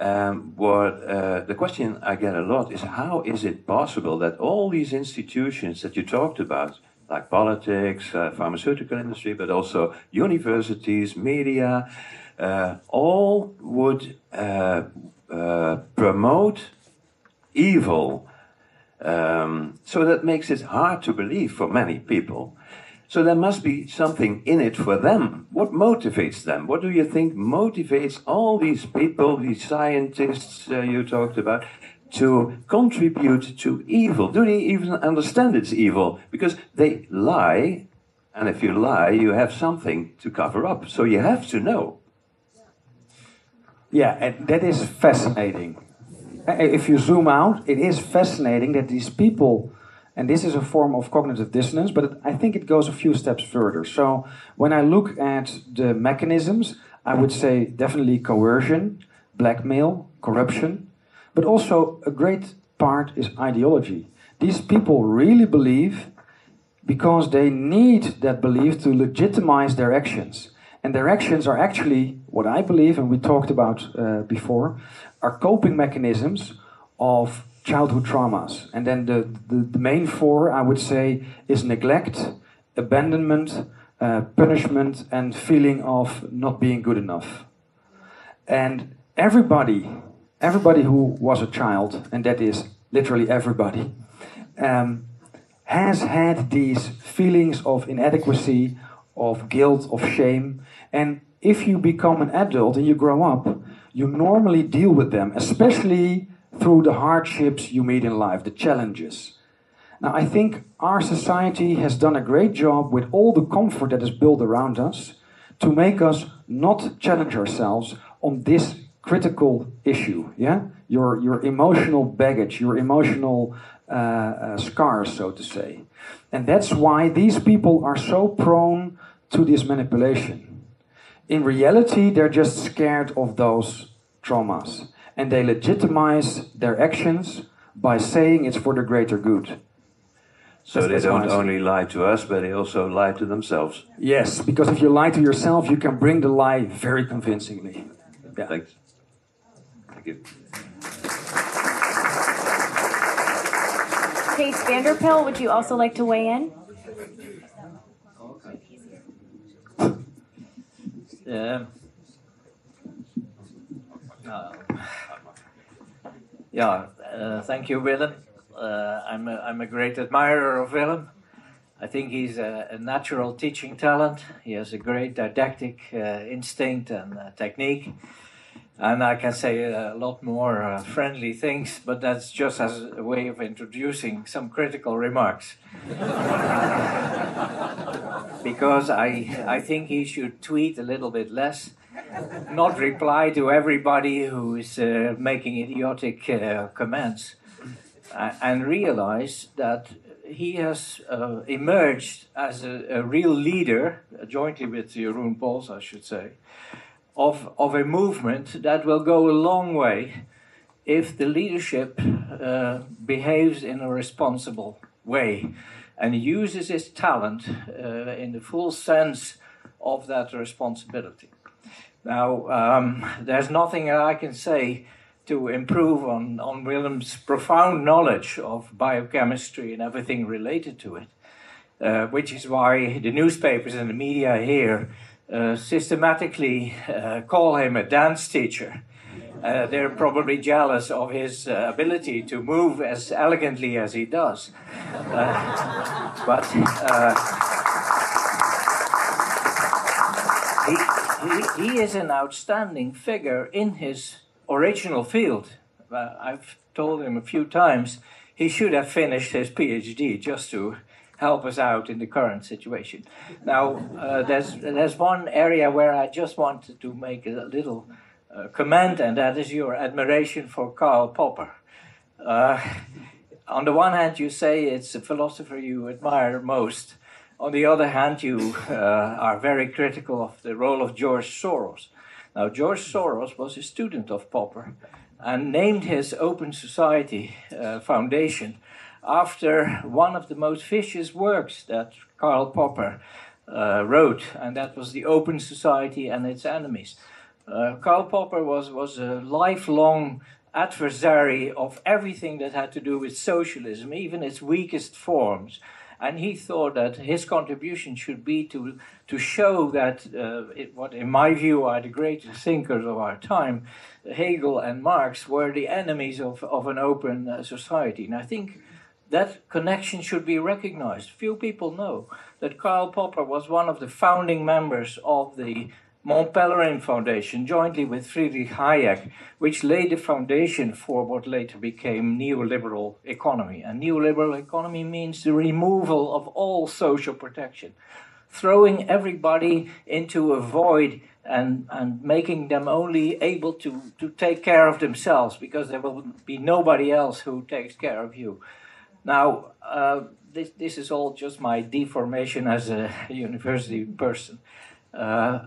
Um, what uh, the question I get a lot is how is it possible that all these institutions that you talked about, like politics, uh, pharmaceutical industry, but also universities, media, uh, all would uh, uh, promote evil. Um, so that makes it hard to believe for many people. So there must be something in it for them. What motivates them? What do you think motivates all these people, these scientists uh, you talked about, to contribute to evil? Do they even understand it's evil? Because they lie, and if you lie, you have something to cover up. So you have to know. Yeah, and that is fascinating. If you zoom out, it is fascinating that these people and this is a form of cognitive dissonance, but I think it goes a few steps further. So when I look at the mechanisms, I would say definitely coercion, blackmail, corruption, but also a great part is ideology. These people really believe because they need that belief to legitimize their actions. And their actions are actually, what I believe, and we talked about uh, before, are coping mechanisms of childhood traumas. And then the, the, the, main four, I would say, is neglect, abandonment, uh, punishment, and feeling of not being good enough. And everybody, everybody who was a child, and that is literally everybody, um, has had these feelings of inadequacy, of guilt, of shame. And if you become an adult and you grow up, you normally deal with them, especially through the hardships you meet in life, the challenges. Now, I think our society has done a great job with all the comfort that is built around us to make us not challenge ourselves on this critical issue. Yeah, your your emotional baggage, your emotional uh, uh, scars, so to say, and that's why these people are so prone to this manipulation. In reality, they're just scared of those traumas and they legitimize their actions by saying it's for the greater good. So that's, they don't only lie to us, but they also lie to themselves. Yes, because if you lie to yourself, you can bring the lie very convincingly. Yeah. Thanks. Thank you. Kees van der Pijl, would you also like to weigh in? Um, uh, yeah, uh, thank you, Willem. Uh, I'm, a, I'm a great admirer of Willem. I think he's a, a natural teaching talent. He has a great didactic uh, instinct and uh, technique. And I can say a lot more uh, friendly things, but that's just as a way of introducing some critical remarks. because I, I think he should tweet a little bit less, not reply to everybody who is uh, making idiotic uh, comments, and realize that he has uh, emerged as a, a, real leader, jointly with Jeroen Pols, I should say, of, of a movement that will go a long way if the leadership uh, behaves in a responsible way and uses his talent uh, in the full sense of that responsibility. Now, um, there's nothing that I can say to improve on, on Willem's profound knowledge of biochemistry and everything related to it, uh, which is why the newspapers and the media here uh, systematically uh, call him a dance teacher. Uh, they're probably jealous of his uh, ability to move as elegantly as he does. Uh, but he, is an outstanding figure in his original field. I've told him a few times he should have finished his PhD just to help us out in the current situation. Now, uh, there's, there's one area where I just wanted to make a little uh, comment, and that is your admiration for Karl Popper. Uh, on the one hand, you say it's the philosopher you admire most. On the other hand, you uh, are very critical of the role of George Soros. Now, George Soros was a student of Popper and named his Open Society uh, Foundation after one of the most vicious works that Karl Popper uh, wrote, and that was The Open Society and Its Enemies. Uh, Karl Popper was, was a lifelong adversary of everything that had to do with socialism, even its weakest forms. And he thought that his contribution should be to, to show that uh, it, what, in my view, are the greatest thinkers of our time, Hegel and Marx, were the enemies of, of an open uh, society. And I think that connection should be recognized. Few people know that Karl Popper was one of the founding members of the Mont Pelerin Foundation, jointly with Friedrich Hayek, which laid the foundation for what later became neoliberal economy. And neoliberal economy means the removal of all social protection, throwing everybody into a void and, and making them only able to, to take care of themselves because there will be nobody else who takes care of you. Now, uh, this, this is all just my deformation as a university person. Uh,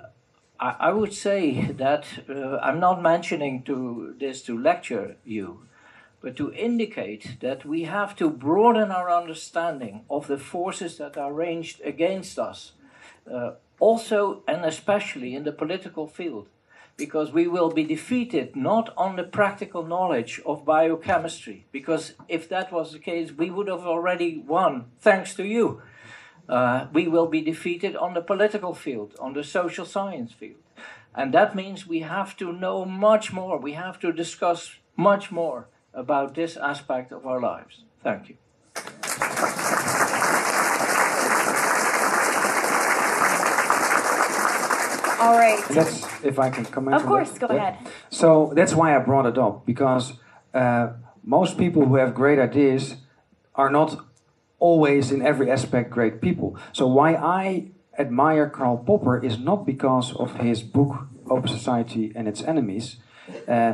I, I, would say that uh, I'm not mentioning to this to lecture you, but to indicate that we have to broaden our understanding of the forces that are ranged against us, uh, also and especially in the political field because we will be defeated not on the practical knowledge of biochemistry, because if that was the case, we would have already won, thanks to you. Uh, we will be defeated on the political field, on the social science field. And that means we have to know much more, we have to discuss much more about this aspect of our lives. Thank you. All right. That's if I can comment. Of course, go ahead. So that's why I brought it up because uh, most people who have great ideas are not always in every aspect great people. So why I admire Karl Popper is not because of his book Open Society and Its Enemies. Uh,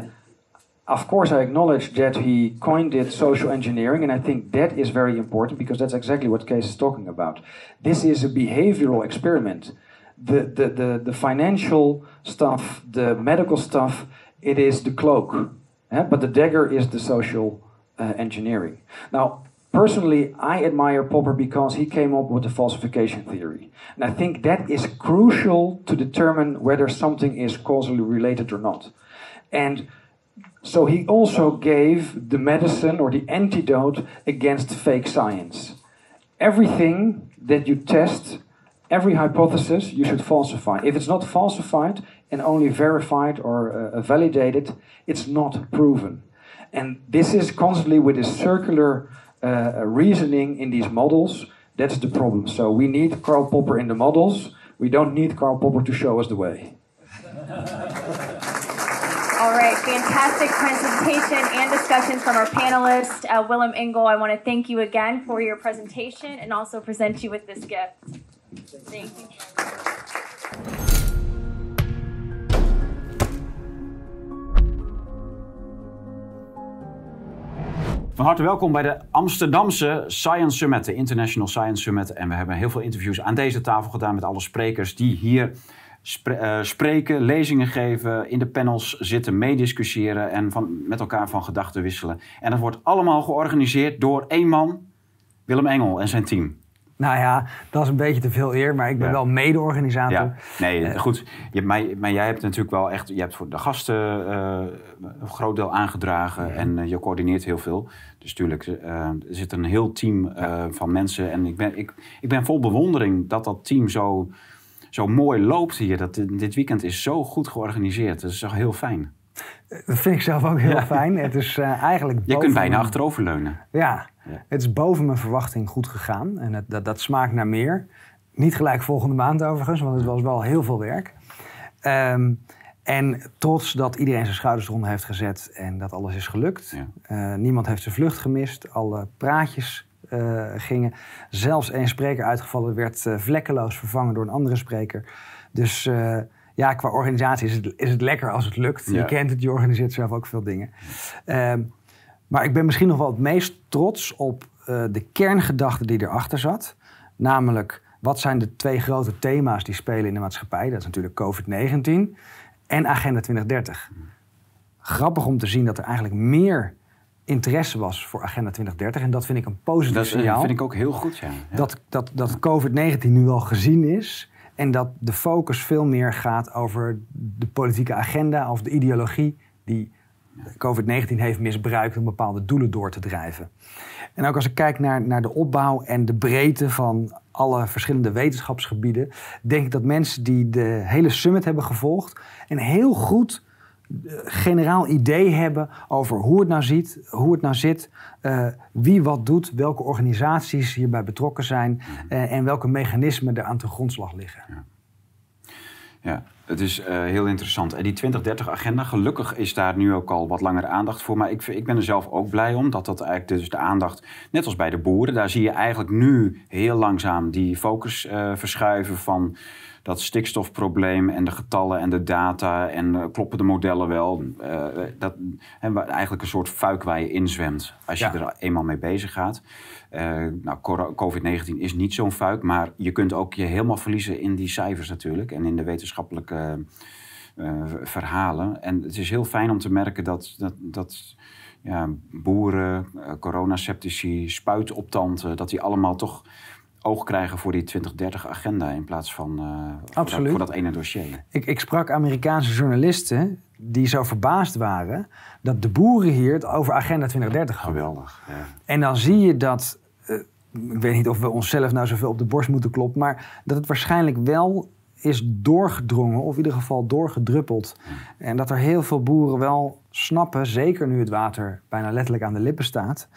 of course, I acknowledge that he coined it social engineering, and I think that is very important because that's exactly what Kees is talking about. This is a behavioral experiment the, the, the, the financial stuff, the medical stuff, it is the cloak. Yeah? But the dagger is the social uh, engineering. Now, personally, I admire Popper because he came up with the falsification theory. And I think that is crucial to determine whether something is causally related or not. And so he also gave the medicine or the antidote against fake science. Everything that you test every hypothesis you should falsify. If it's not falsified and only verified or uh, validated, it's not proven. And this is constantly with this circular uh, reasoning in these models. That's the problem. So we need Karl Popper in the models. We don't need Karl Popper to show us the way. All right, fantastic presentation and discussion from our panelists. Uh, Willem Engel, I want to thank you again for your presentation and also present you with this gift. Thank you. Van harte welkom bij de Amsterdamse Science Summit, de International Science Summit. En we hebben heel veel interviews aan deze tafel gedaan met alle sprekers die hier eh, spreken, lezingen geven, in de panels zitten, meediscussiëren en van, met elkaar van gedachten wisselen. En dat wordt allemaal georganiseerd door één man, Willem Engel en zijn team. Nou ja, dat is een beetje te veel eer, maar ik ben wel mede-organisator. Ja. Nee, uh, goed. Je, maar, maar, jij hebt natuurlijk wel echt, je hebt voor de gasten uh, een groot deel aangedragen en uh, je coördineert heel veel. Dus natuurlijk, er zit een heel team van mensen en ik ben, ik, ik ben vol bewondering dat dat team zo, zo mooi loopt hier. Dat, dit weekend is zo goed georganiseerd. Dat is toch heel fijn. Dat vind ik zelf ook heel fijn. Het is eigenlijk. Je kunt bijna achteroverleunen. Ja, het is boven mijn verwachting goed gegaan. En het, dat, dat smaakt naar meer. Niet gelijk volgende maand overigens, want het was wel heel veel werk. Ehm, en trots dat iedereen zijn schouders eronder heeft gezet en dat alles is gelukt. Uh, niemand heeft zijn vlucht gemist. Alle praatjes uh, gingen. Zelfs één spreker uitgevallen werd uh, vlekkeloos vervangen door een andere spreker. Dus ja, qua organisatie is het, is het lekker als het lukt. Je kent het, je organiseert zelf ook veel dingen. Ehm, maar ik ben misschien nog wel het meest trots op uh, de kerngedachte die erachter zat. Namelijk, wat zijn de twee grote thema's die spelen in de maatschappij? Dat is natuurlijk COVID-19 en Agenda 2030. Grappig om te zien dat er eigenlijk meer interesse was voor Agenda 2030. En dat vind ik een positief dat signaal. Dat vind ik ook heel goed, ja. Dat, dat, dat COVID-19 nu al gezien is. En dat de focus veel meer gaat over de politieke agenda of de ideologie die COVID-19 heeft misbruikt om bepaalde doelen door te drijven. En ook als ik kijk naar, naar de opbouw en de breedte van alle verschillende wetenschapsgebieden, denk ik dat mensen die de hele summit hebben gevolgd een heel goed uh, generaal idee hebben over hoe het nou, ziet, hoe het nou zit, uh, wie wat doet, welke organisaties hierbij betrokken zijn uh, en welke mechanismen er aan de grondslag liggen. Ja. ja. Het is uh, heel interessant. En die 2030-agenda, gelukkig is daar nu ook al wat langer aandacht voor. Maar ik, ik ben er zelf ook blij om dat dat eigenlijk dus de aandacht, net als bij de boeren, daar zie je eigenlijk nu heel langzaam die focus uh, verschuiven van dat stikstofprobleem en de getallen en de data en uh, kloppen de modellen wel. Uh, dat he, eigenlijk een soort fuik waar je inzwemt als je ja. er eenmaal mee bezig gaat. Uh, nou, COVID-19 is niet zo'n fuik, maar je kunt ook je helemaal verliezen in die cijfers natuurlijk en in de wetenschappelijke verhalen. En het is heel fijn om te merken dat, dat, dat ja, boeren, coronaceptici, spuitoptanten, dat die allemaal toch oog krijgen voor die 2030-agenda in plaats van uh, voor, dat, voor, dat, ene dossier. Ik, ik, sprak Amerikaanse journalisten die zo verbaasd waren dat de boeren hier het over Agenda 2030 hadden. Geweldig. Ja. En dan zie je dat, uh, ik weet niet of we onszelf nou zoveel op de borst moeten kloppen, maar dat het waarschijnlijk wel is doorgedrongen, of in ieder geval doorgedruppeld. En dat er heel veel boeren wel snappen, zeker nu het water bijna letterlijk aan de lippen staat,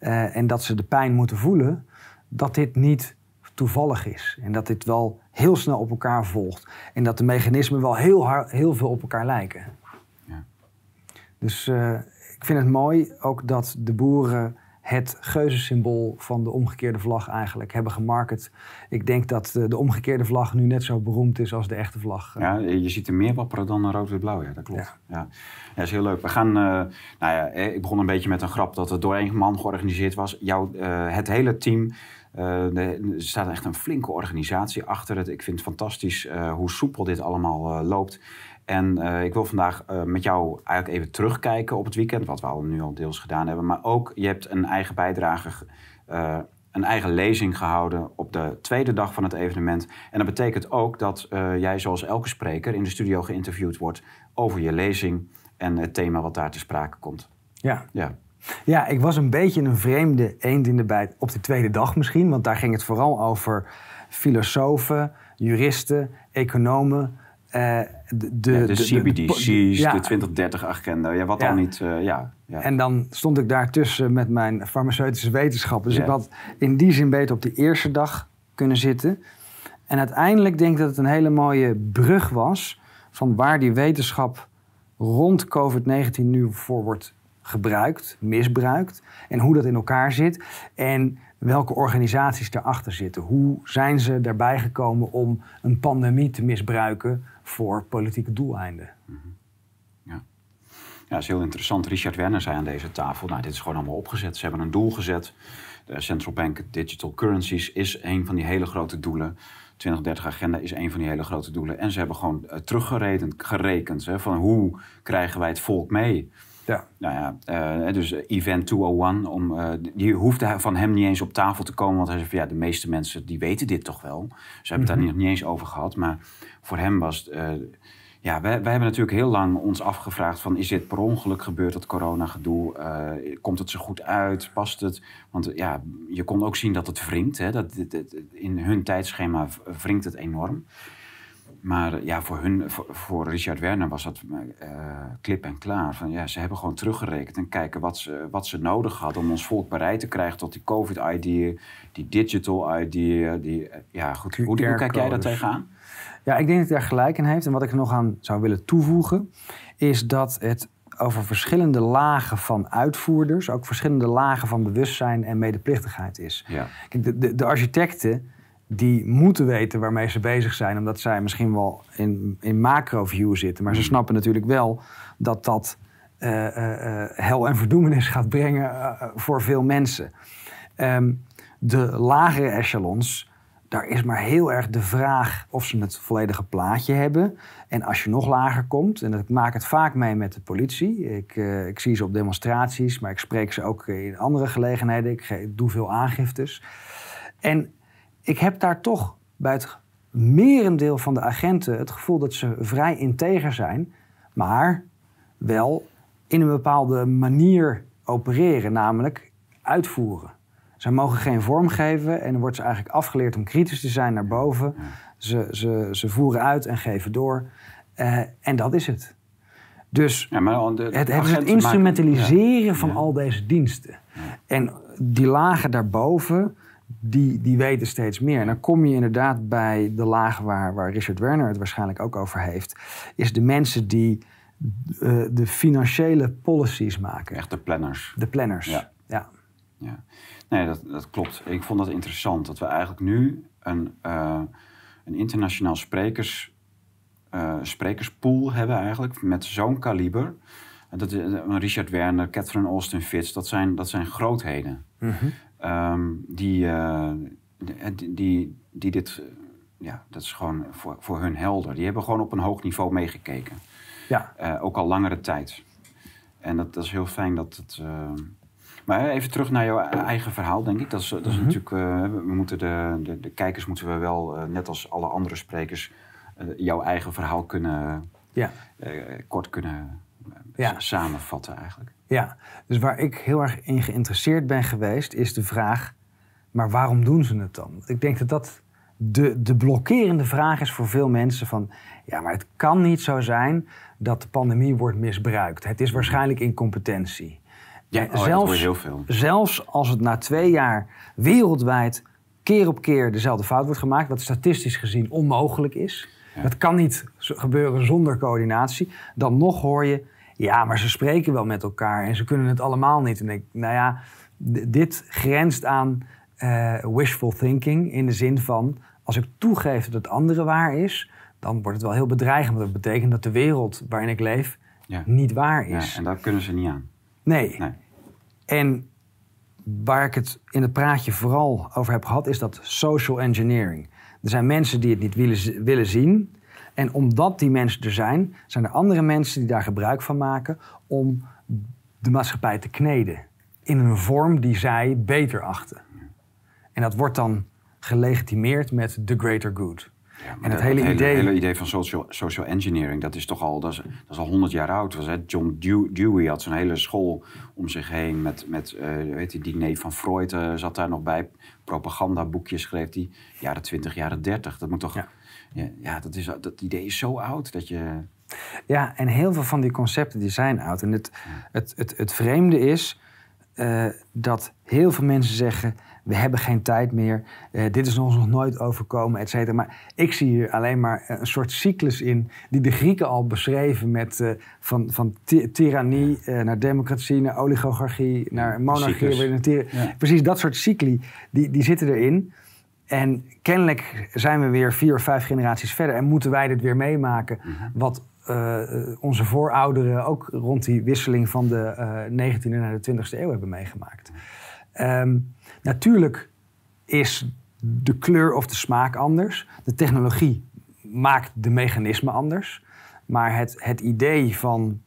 uh, en dat ze de pijn moeten voelen, dat dit niet toevallig is. En dat dit wel heel snel op elkaar volgt. En dat de mechanismen wel heel, hard, heel veel op elkaar lijken. Ja. Dus uh, ik vind het mooi ook dat de boeren het geuzensymbool van de omgekeerde vlag eigenlijk hebben gemarket. Ik denk dat de omgekeerde vlag nu net zo beroemd is als de echte vlag. Ja, je ziet er meer wapperen dan een rood-wit-blauw. Ja, dat klopt. Ja. Ja. is heel leuk. We gaan, uh, nou ja, ik begon een beetje met een grap dat het door één man georganiseerd was. Jouw, uh, het hele team er staat echt een flinke organisatie achter het. Ik vind het fantastisch uh, hoe soepel dit allemaal uh, loopt. En ik wil vandaag met jou eigenlijk even terugkijken op het weekend, wat we al nu al deels gedaan hebben. Maar ook, je hebt een eigen bijdrage, een eigen lezing gehouden op de tweede dag van het evenement. En dat betekent ook dat jij, zoals elke spreker, in de studio geïnterviewd wordt over je lezing en het thema wat daar te sprake komt. Ja. ja. Ja, ik was een beetje een vreemde eend in de bijt op de tweede dag misschien. Want daar ging het vooral over filosofen, juristen, economen. eh, de, de, Ja, de, de- de- CBDC's, ja. de 2030-agenda, ja, wat Ja. al niet, eh, ja. ja. En dan stond ik daartussen met mijn farmaceutische wetenschap. Dus ik had in die zin beter op de eerste dag kunnen zitten. En uiteindelijk denk ik dat het een hele mooie brug was van waar die wetenschap rond COVID-19 nu voor wordt gebruikt, misbruikt. En hoe dat in elkaar zit. En welke organisaties daarachter zitten. Hoe zijn ze daarbij gekomen om een pandemie te misbruiken voor politieke doeleinden? Ja, dat is heel interessant. Richard Werner zei aan deze tafel, nou, dit is gewoon allemaal opgezet. Ze hebben een doel gezet. De Central Bank Digital Currencies is een van die hele grote doelen. 2030-agenda is een van die hele grote doelen. En ze hebben gewoon eh, teruggerekend gerekend, hè, van hoe krijgen wij het volk mee. Ja. Nou ja, eh, dus Event 201, om, eh, die hoefde van hem niet eens op tafel te komen. Want hij zei van ja, de meeste mensen die weten dit toch wel. Ze hebben het daar nog niet eens over gehad. Maar voor hem was het... eh, ja, wij, wij hebben natuurlijk heel lang ons afgevraagd van... is dit per ongeluk gebeurd, dat corona-gedoe? Eh, komt het zo goed uit? Past het? Want eh, ja, je kon ook zien dat het wringt. Hè? Dat, in hun tijdschema wringt het enorm. Maar eh, ja, voor, hun, voor, voor Richard Werner was dat eh, klip en klaar. Van, ja, ze hebben gewoon teruggerekend en kijken wat ze, wat ze nodig hadden... om ons volk bereid te krijgen tot die COVID-ID, die digital ID. Die, eh, ja, goed. Hoe, hoe kijk jij daar tegenaan? Ja, ik denk dat hij daar gelijk in heeft. En wat ik er nog aan zou willen toevoegen, is dat het over verschillende lagen van uitvoerders, ook verschillende lagen van bewustzijn en medeplichtigheid is. Ja. Kijk, de, de, de architecten die moeten weten waarmee ze bezig zijn, omdat zij misschien wel in, in macro-view zitten. Maar ze snappen natuurlijk wel dat dat eh, eh, eh, hel en verdoemenis gaat brengen voor veel mensen. Ehm, de lagere echelons, daar is maar heel erg de vraag of ze het volledige plaatje hebben. En als je nog lager komt, en ik maak het vaak mee met de politie. Ik, ik zie ze op demonstraties, maar ik spreek ze ook in andere gelegenheden. Ik doe veel aangiftes. En ik heb daar toch bij het merendeel van de agenten het gevoel dat ze vrij integer zijn, maar wel in een bepaalde manier opereren, namelijk uitvoeren. Zij mogen geen vorm geven en dan wordt ze eigenlijk afgeleerd om kritisch te zijn naar boven. Ze, ze, ze voeren uit en geven door. Eh, en dat is het. Dus Ja, maar de, het, het maken- instrumentaliseren van Ja. al deze diensten. En die lagen daarboven, die, die weten steeds meer. En dan kom je inderdaad bij de lagen waar, waar Richard Werner het waarschijnlijk ook over heeft. Is de mensen die eh, de financiële policies maken. Echt de planners. De planners. Ja. ja. Ja. Nee, dat, dat klopt. Ik vond dat interessant dat we eigenlijk nu een, eh, een internationaal sprekers, eh, sprekerspool hebben eigenlijk met zo'n kaliber. Dat, is- Richard Werner, Catherine Austin Fitz, dat zijn, dat zijn grootheden. Ehm, die, eh, die, die, die dit, eh, ja, dat is gewoon voor, voor hun helder. Die hebben gewoon op een hoog niveau meegekeken. ja. Eh, ook al langere tijd. En dat, dat is heel fijn dat het. Maar even terug naar jouw eigen verhaal, denk ik. Dat is, dat is natuurlijk. eh, we moeten de, de, de kijkers moeten we wel, net als alle andere sprekers, jouw eigen verhaal kunnen. ja. kort kunnen Ja. samenvatten, eigenlijk. Ja, dus waar ik heel erg in geïnteresseerd ben geweest, is de vraag: maar waarom doen ze het dan? Ik denk dat dat de, de blokkerende vraag is voor veel mensen: van ja, maar het kan niet zo zijn dat de pandemie wordt misbruikt. Het is waarschijnlijk incompetentie. Ja, oh, heel veel. zelfs als het na twee jaar wereldwijd keer op keer dezelfde fout wordt gemaakt, wat statistisch gezien onmogelijk is. Dat kan niet gebeuren zonder coördinatie. Dan nog hoor je, ja, maar ze spreken wel met elkaar en ze kunnen het allemaal niet. En ik, nou ja, dit grenst aan eh, wishful thinking in de zin van, als ik toegeef dat het andere waar is, dan wordt het wel heel bedreigend. Want dat betekent dat de wereld waarin ik leef Ja. niet waar Ja, is. en daar kunnen ze niet aan. Nee. Nee. En waar ik het in het praatje vooral over heb gehad, is dat social engineering. Er zijn mensen die het niet willen, willen zien. En omdat die mensen er zijn, zijn er andere mensen die daar gebruik van maken om de maatschappij te kneden. In een vorm die zij beter achten. En dat wordt dan gelegitimeerd met the greater good. Ja, en het dat- hele idee... hele idee van social, social engineering, dat is toch al, dat is, dat is al 100 jaar oud. Was, hè? John Dew- Dewey had zo'n hele school om zich heen met, met eh, weet je, die neef van Freud eh, zat daar nog bij. Propagandaboekjes schreef hij. Jaren 20, jaren 30. Dat moet toch. Ja, Ja. ja, dat, is, dat idee is zo oud dat je. Ja, en heel veel van die concepten die zijn oud. En het, het, het, het vreemde is eh, dat heel veel mensen zeggen... we hebben geen tijd meer, eh, dit is ons nog nooit overkomen, et cetera. Maar ik zie hier alleen maar een soort cyclus in... die de Grieken al beschreven met eh, van, van ti- tirannie eh, naar democratie... naar oligarchie, naar monarchie. weer naar Ja. Precies, dat soort cycli, die, die zitten erin... En kennelijk zijn we weer vier of vijf generaties verder en moeten wij dit weer meemaken. Wat eh, onze voorouderen ook rond die wisseling van de eh 19e naar de 20e eeuw hebben meegemaakt. Ehm, natuurlijk is de kleur of de smaak anders. De technologie maakt de mechanismen anders. Maar het, het idee van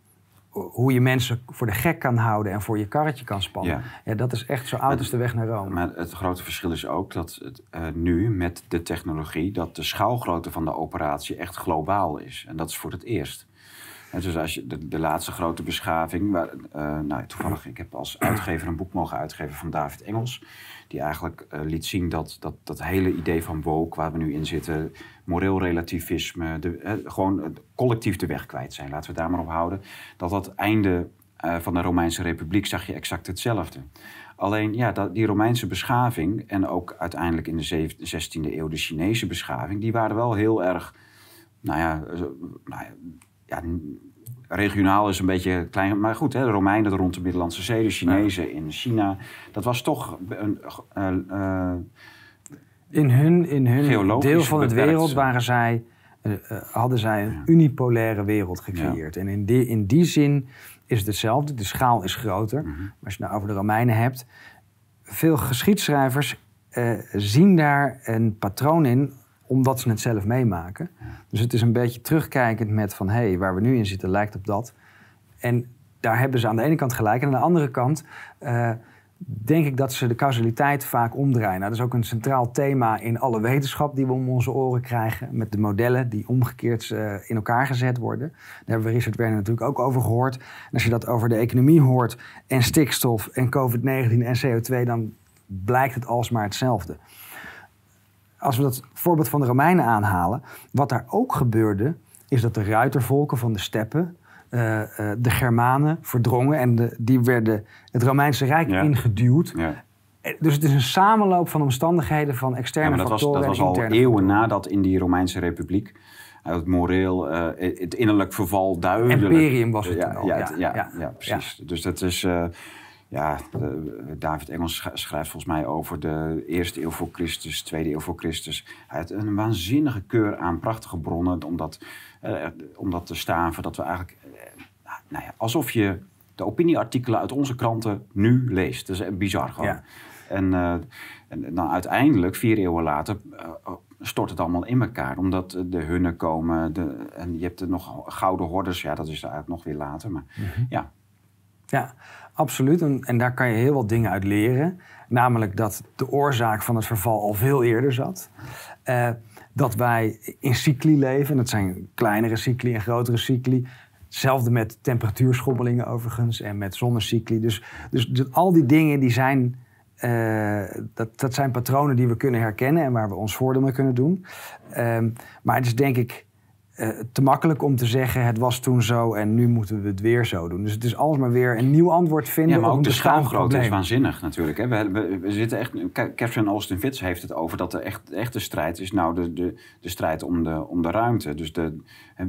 hoe je mensen voor de gek kan houden en voor je karretje kan spannen. Ja. Ja. dat is echt zo oud als de weg naar Rome. Maar het grote verschil is ook dat het, eh, nu met de technologie, dat de schaalgrootte van de operatie echt globaal is. En dat is voor het eerst. En dus als je de, de laatste grote beschaving, waar, eh, nou, toevallig, ik heb als uitgever een boek mogen uitgeven van David Engels, die eigenlijk eh, liet zien dat, dat dat hele idee van woke, waar we nu in zitten, moreel relativisme, de, eh, gewoon collectief de weg kwijt zijn, laten we daar maar op houden, dat dat einde van de Romeinse Republiek zag je exact hetzelfde. Alleen ja, dat, die Romeinse beschaving en ook uiteindelijk in de zeven- 16e eeuw de Chinese beschaving, die waren wel heel erg, nou ja, nou ja, ja, regionaal is een beetje klein, maar goed, hè, de Romeinen rond de Middellandse Zee, de Chinezen in China, dat was toch een, eh, eh, In hun, in hun deel van het wereld zijn. waren zij, eh, eh, hadden zij een unipolaire wereld gecreëerd. En in die, in die zin is het hetzelfde. De schaal is groter. Mhm. Maar als je het nou over de Romeinen hebt... Veel geschiedschrijvers eh, zien daar een patroon in omdat ze het zelf meemaken. Dus het is een beetje terugkijkend met van... hé, hey, waar we nu in zitten lijkt op dat. En daar hebben ze aan de ene kant gelijk. En aan de andere kant eh, denk ik dat ze de causaliteit vaak omdraaien. Nou, dat is ook een centraal thema in alle wetenschap die we om onze oren krijgen. Met de modellen die omgekeerd eh, in elkaar gezet worden. Daar hebben we Richard Werner natuurlijk ook over gehoord. En als je dat over de economie hoort en stikstof en COVID-19 en CO2... dan blijkt het alsmaar hetzelfde. Als we dat voorbeeld van de Romeinen aanhalen... wat daar ook gebeurde, is dat de ruitervolken van de steppen... eh, eh, de Germanen verdrongen en de, die werden het Romeinse Rijk Ja. ingeduwd. ja. Eh, Dus het is een samenloop van omstandigheden van externe dat was, factoren dat was al eeuwen factoren. nadat in die Romeinse Republiek het moreel, het innerlijk verval duidelijk... Imperium was ja, al, het- ja, ja, ja, precies. Dus dat is... eh, ja, de- David Engels sch- schrijft volgens mij over de eerste eeuw voor Christus, tweede eeuw voor Christus. Hij had een waanzinnige keur aan prachtige bronnen om dat, eh, om dat te staven. Dat we eigenlijk, eh, nou ja, alsof je de opinieartikelen uit onze kranten nu leest. Dat is bizar gewoon. Ja. En, eh, en dan uiteindelijk, vier eeuwen later, eh, stort het allemaal in elkaar. Omdat eh, de hunnen komen de, en je hebt er nog gouden hordes. Ja, dat is eigenlijk nog weer later. Maar ja, Ja, absoluut. En, en daar kan je heel wat dingen uit leren. Namelijk dat de oorzaak van het verval al veel eerder zat. Eh, dat wij in cycli leven. Dat zijn kleinere cycli en grotere cycli. Hetzelfde met temperatuurschommelingen overigens en met zonnecycli. Dus, dus, dus al die dingen die zijn, eh, dat, dat zijn patronen die we kunnen herkennen en waar we ons voordeel mee kunnen doen. Ehm, maar het is denk ik eh, te makkelijk om te zeggen het was toen zo en nu moeten we het weer zo doen. Dus het is alsmaar weer een nieuw antwoord vinden Ja, maar ook de schaalgrootte is waanzinnig natuurlijk. Hè. We, we, we zitten echt, Catherine Austin Fitz heeft het over dat de echt, de echte strijd is nou de, de, de strijd om de, om de ruimte. Dus de,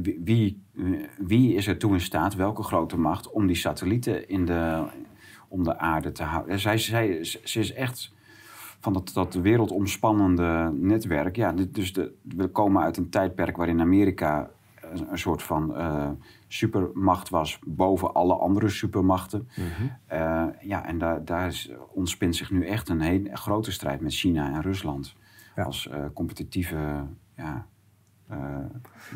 wie- wie, wie is er toe in staat, welke grote macht, om die satellieten in de, om de aarde te houden. Zij, zij, ze is echt van dat, dat wereldomspannende netwerk. Ja, dus de, we komen uit een tijdperk waarin Amerika een, een soort van eh, supermacht was boven alle andere supermachten. Eh, ja, en daar, daar is, ontspint zich nu echt een hele grote strijd met China en Rusland. Ja. Als eh, competitieve ja,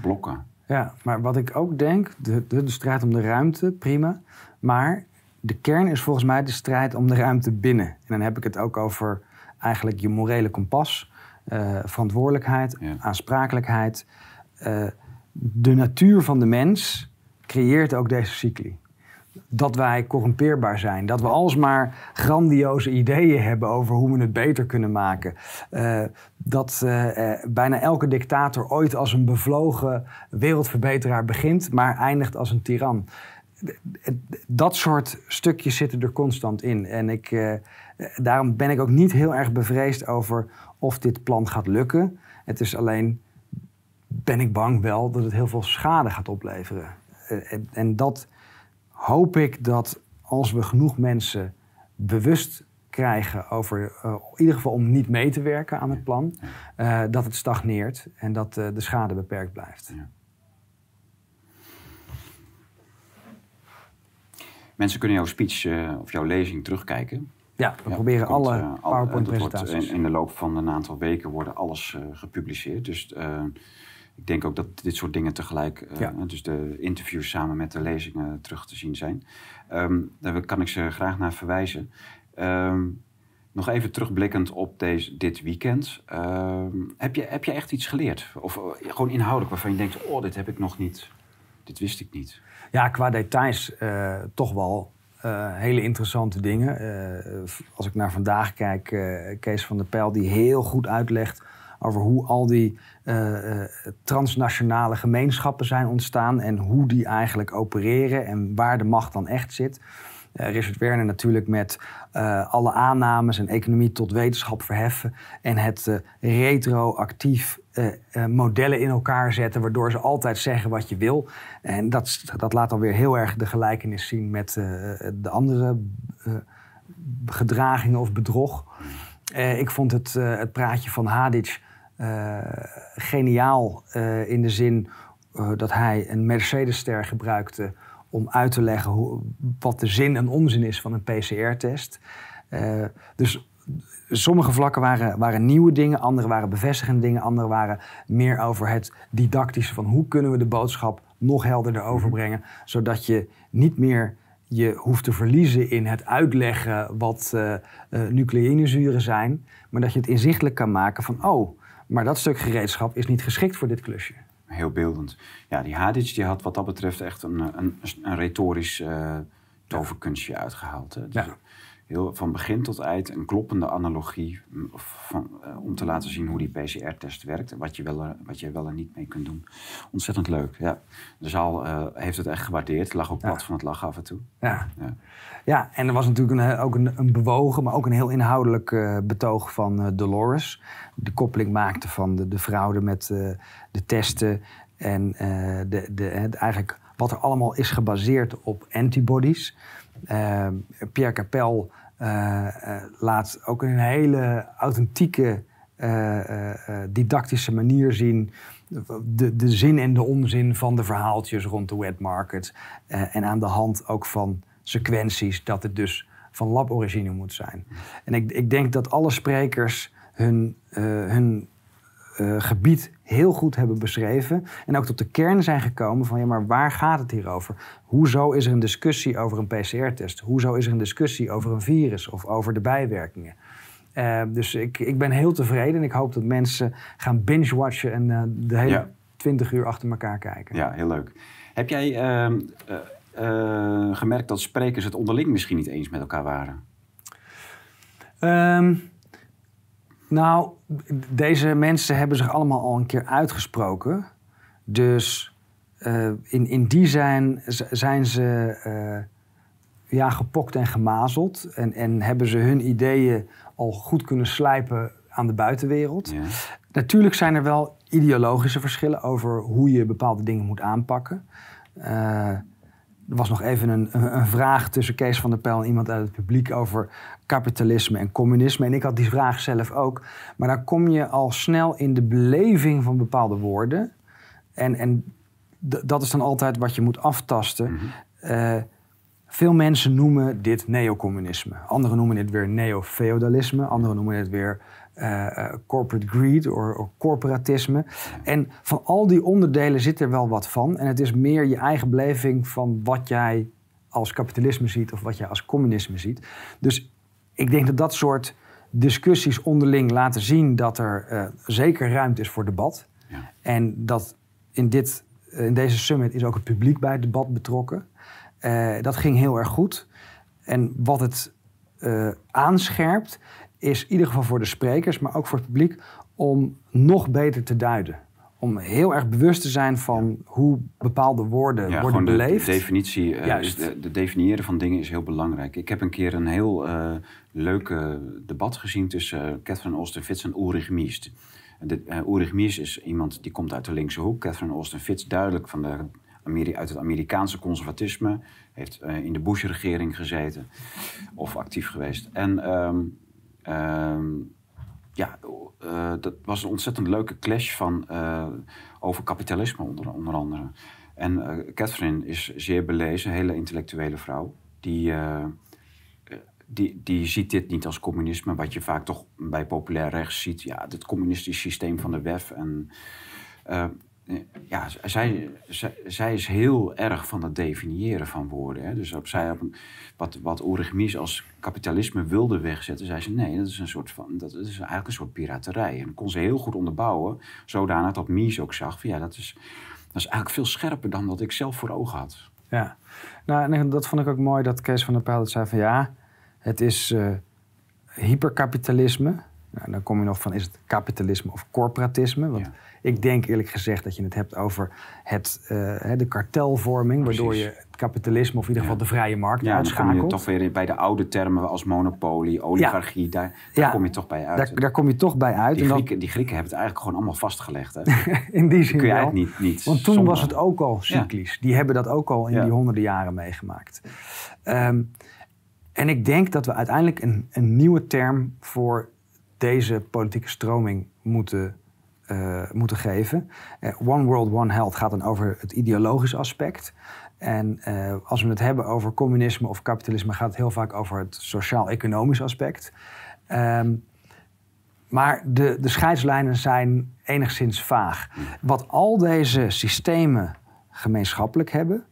blokken. Ja, maar wat ik ook denk, de, de, de strijd om de ruimte, prima. Maar de kern is volgens mij de strijd om de ruimte binnen. En dan heb ik het ook over eigenlijk je morele kompas. eh, verantwoordelijkheid, Ja. aansprakelijkheid. Eh, de natuur van de mens creëert ook deze cycli. Dat wij corrumpeerbaar zijn. Dat we alsmaar grandioze ideeën hebben over hoe we het beter kunnen maken. Eh, dat bijna elke dictator ooit als een bevlogen wereldverbeteraar begint, maar eindigt als een tiran. Dat soort stukjes zitten er constant in. En ik, daarom ben ik ook niet heel erg bevreesd over of dit plan gaat lukken. Het is alleen, ben ik bang wel dat het heel veel schade gaat opleveren. Eh, en, en dat hoop ik dat als we genoeg mensen bewust krijgen over, eh, in ieder geval om niet mee te werken aan het plan, eh, dat het stagneert en dat eh, de schade beperkt blijft. Mensen kunnen jouw speech eh, of jouw lezing terugkijken. Ja, we Ja, proberen komt, alle eh, al- PowerPoint-presentaties. In, in de loop van een aantal weken worden alles eh, gepubliceerd. Dus eh, ik denk ook dat dit soort dingen tegelijk, Ja. dus de interviews samen met de lezingen terug te zien zijn. Ehm, daar kan ik ze graag naar verwijzen. Ehm, nog even terugblikkend op deze, dit weekend. Ehm, heb, je, heb je echt iets geleerd? Of gewoon inhoudelijk waarvan je denkt, oh, dit heb ik nog niet, dit wist ik niet. Ja, qua details toch wel eh, hele interessante dingen. Eh, als ik naar vandaag kijk, eh, Kees van der Pijl die heel goed uitlegt over hoe al die transnationale gemeenschappen zijn ontstaan en hoe die eigenlijk opereren en waar de macht dan echt zit. Eh, Richard Werner natuurlijk met eh, alle aannames en economie tot wetenschap verheffen. En het eh, retroactief modellen in elkaar zetten, waardoor ze altijd zeggen wat je wil. En dat, dat laat dan weer heel erg de gelijkenis zien met de andere gedragingen of bedrog. Ik vond het, het praatje van Hadic eh, geniaal in de zin dat hij een Mercedes-ster gebruikte om uit te leggen hoe, wat de zin en onzin is van een PCR-test. Eh, dus sommige vlakken waren, waren nieuwe dingen, andere waren bevestigende dingen, andere waren meer over het didactische van hoe kunnen we de boodschap nog helderder overbrengen, zodat je niet meer je hoeft te verliezen in het uitleggen wat eh, nucleïnezuren zijn, maar dat je het inzichtelijk kan maken van oh, maar dat stuk gereedschap is niet geschikt voor dit klusje. Heel beeldend. Ja, die Hadic die had wat dat betreft echt een, een, een retorisch eh, toverkunstje uitgehaald. Hè. Dus Ja. Heel, van begin tot eind een kloppende analogie mm, van, eh, om te laten zien hoe die PCR-test werkt en wat je, wel, er- wat je wel en niet mee kunt doen. Ontzettend leuk, ja. De zaal eh, heeft het echt gewaardeerd. Lag ook plat Ja. van het lachen af en toe. Ja. Ja. Ja, en er was natuurlijk een, ook een, een bewogen, maar ook een heel inhoudelijk eh, betoog van eh, Dolores. Die koppeling maakte van de, de fraude met eh, de testen en eh, de, de, eigenlijk wat er allemaal is gebaseerd op antibodies. Eh, Pierre Capel eh, eh, laat ook een hele authentieke, eh, didactische manier zien de, de zin en de onzin van de verhaaltjes rond de wet market. En aan de hand ook van sequenties dat het dus van laborigine moet zijn. En ik, ik denk dat alle sprekers hun, eh, hun gebied heel goed hebben beschreven. En ook tot de kern zijn gekomen van ja, maar waar gaat het hier over? Hoezo is er een discussie over een PCR-test? Hoezo is er een discussie over een virus of over de bijwerkingen? Eh, dus ik, ik ben heel tevreden en ik hoop dat mensen gaan binge-watchen en eh, de hele Ja. 20 uur achter elkaar kijken. Ja, heel leuk. Heb jij ehm, eh, gemerkt dat sprekers het onderling misschien niet eens met elkaar waren? Ehm, nou, deze mensen hebben zich allemaal al een keer uitgesproken. Dus eh, in, in die zijn, zijn ze eh, ja, gepokt en gemazeld. En, en hebben ze hun ideeën al goed kunnen slijpen aan de buitenwereld. Ja. Natuurlijk zijn er wel ideologische verschillen over hoe je bepaalde dingen moet aanpakken. Eh, er was nog even een, een, een vraag tussen Kees van der Pijl en iemand uit het publiek over kapitalisme en communisme. En ik had die vraag zelf ook. Maar daar kom je al snel in de beleving van bepaalde woorden. En, en dat is dan altijd wat je moet aftasten. Eh, veel mensen noemen dit neocommunisme. Anderen noemen dit weer neofeudalisme. Anderen noemen dit weer eh, eh, corporate greed of corporatisme. En van al die onderdelen zit er wel wat van. En het is meer je eigen beleving van wat jij als kapitalisme ziet of wat jij als communisme ziet. Dus ik denk dat dat soort discussies onderling laten zien dat er eh, zeker ruimte is voor debat. Ja. En dat in, dit, eh, in deze summit is ook het publiek bij het debat betrokken. Eh, dat ging heel erg goed. En wat het aanscherpt, is in ieder geval voor de sprekers, maar ook voor het publiek, om nog beter te duiden. Om heel erg bewust te zijn van hoe bepaalde woorden Ja, worden gewoon de, de beleefd. definitie, eh, Juist. is de, de definiëren van dingen is heel belangrijk. Ik heb een keer een heel eh leuke debat gezien tussen eh, Catherine Austin Fitz en Ulrich Mies. De, eh, Ulrich Mies is iemand die komt uit de linkse hoek. Catherine Austin Fitz duidelijk van de Ameri uit het Amerikaanse conservatisme. Heeft eh, in de Bush-regering gezeten of actief geweest. En ehm, ehm, ja, eh, dat was een ontzettend leuke clash van, eh, over kapitalisme onder, onder andere. En eh, Catherine is zeer belezen, hele intellectuele vrouw. Die, die, die ziet dit niet als communisme, wat je vaak toch bij populair rechts ziet. Ja, het communistisch systeem van de WEF. En, ja, zij, zij, zij is heel erg van het definiëren van woorden. Hè. Dus op zij op een, wat, wat Ulrich als kapitalisme wilde wegzetten, zei ze nee, dat is een soort van, dat is eigenlijk een soort piraterij. En dat kon ze heel goed onderbouwen, zodanig dat Mies ook zag van ja, dat is, dat is eigenlijk veel scherper dan wat ik zelf voor ogen had. Ja, nou, dat vond ik ook mooi dat Kees van der Pijl dat zei van ja, het is eh, hyperkapitalisme. Nou, dan kom je nog van is het kapitalisme of corporatisme? Want Ja. ik denk eerlijk gezegd dat je het hebt over het, eh, de kartelvorming, waardoor je het kapitalisme of in ieder geval Ja. de vrije markt Ja, dan kom je uitschakelt. toch weer bij de oude termen als monopolie, oligarchie, daar, kom je toch bij uit. Daar, daar kom je toch bij uit. die, en Grieken, die Grieken hebben het eigenlijk gewoon allemaal vastgelegd. Hè? in die zin kun je wel. niet, niet Want toen zonder- was het ook al cyclisch. Die hebben dat ook al in die honderden jaren meegemaakt. Ehm, en ik denk dat we uiteindelijk een, een nieuwe term voor deze politieke stroming moeten, eh, moeten geven. Eh, One World, One Health gaat dan over het ideologische aspect. En eh, als we het hebben over communisme of kapitalisme, gaat het heel vaak over het sociaal-economisch aspect. Ehm, maar de, de scheidslijnen zijn enigszins vaag. Wat al deze systemen gemeenschappelijk hebben,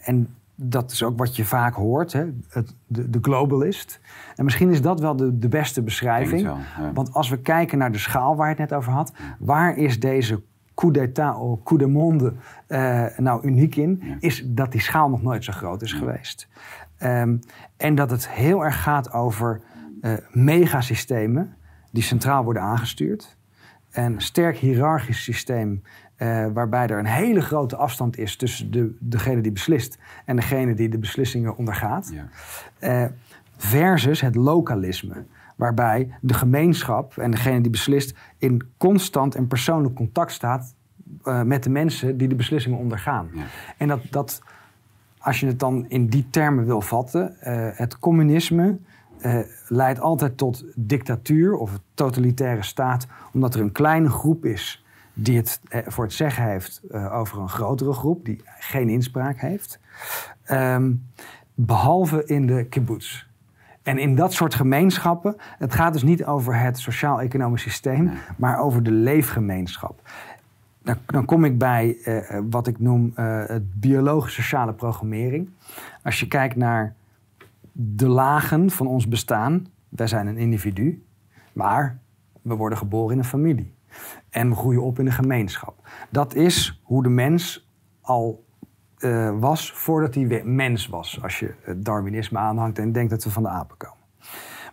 en dat is ook wat je vaak hoort, hè, het, de, de globalist. En misschien is dat wel de, de beste beschrijving. Wel, ja. Want als we kijken naar de schaal waar je het net over had, waar is deze coup d'état of coup de monde eh, nou uniek in? Ja. Is dat die schaal nog nooit zo groot is geweest. Ehm, en dat het heel erg gaat over eh, megasystemen die centraal worden aangestuurd. Een sterk hiërarchisch systeem eh, waarbij er een hele grote afstand is tussen de, degene die beslist en degene die de beslissingen ondergaat. Ja. Eh, versus het lokalisme. Waarbij de gemeenschap en degene die beslist in constant en persoonlijk contact staat eh, met de mensen die de beslissingen ondergaan. Ja. En dat, dat, als je het dan in die termen wil vatten, het communisme leidt altijd tot dictatuur of totalitaire staat, omdat er een kleine groep is die het eh, voor het zeggen heeft eh, over een grotere groep die geen inspraak heeft. Ehm, behalve in de kibbutz. En in dat soort gemeenschappen, het gaat dus niet over het sociaal-economisch systeem, maar over de leefgemeenschap. Dan, dan kom ik bij eh, wat ik noem het biologisch-sociale programmering. Als je kijkt naar de lagen van ons bestaan, wij zijn een individu, maar we worden geboren in een familie. En groeien op in een gemeenschap. Dat is hoe de mens al eh, was voordat hij mens was. Als je het Darwinisme aanhangt en denkt dat we van de apen komen.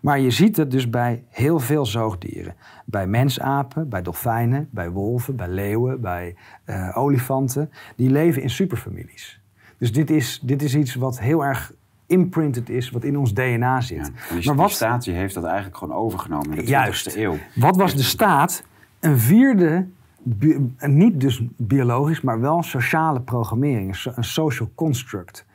Maar je ziet het dus bij heel veel zoogdieren. Bij mensapen, bij dolfijnen, bij wolven, bij leeuwen, bij eh, olifanten. Die leven in superfamilies. Dus dit is, dit is iets wat heel erg imprinted is, wat in ons DNA zit. Ja. Maar wat- staat die heeft dat eigenlijk gewoon overgenomen in de Juist. 20e eeuw. Wat was de staat? Een vierde, niet dus biologisch, maar wel sociale programmering, een social construct.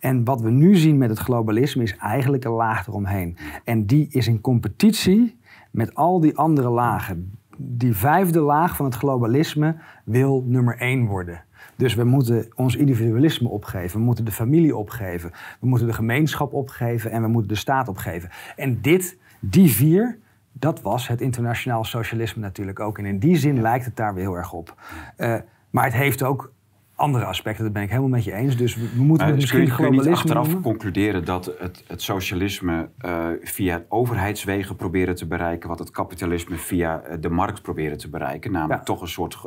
En wat we nu zien met het globalisme is eigenlijk een laag eromheen. En die is in competitie met al die andere lagen. Die vijfde laag van het globalisme wil nummer één worden. Dus we moeten ons individualisme opgeven. We moeten de familie opgeven. We moeten de gemeenschap opgeven. En we moeten de staat opgeven. En dit, die vier, dat was het internationaal socialisme natuurlijk ook. En in die zin lijkt het daar weer heel erg op. Eh, maar het heeft ook andere aspecten. Dat ben ik helemaal met je eens. Dus we, moeten dus kun, misschien je, kun je niet achteraf noemen. concluderen dat het, het socialisme eh, via overheidswegen proberen te bereiken, wat het kapitalisme via eh, de markt proberen te bereiken, namelijk Ja. toch een soort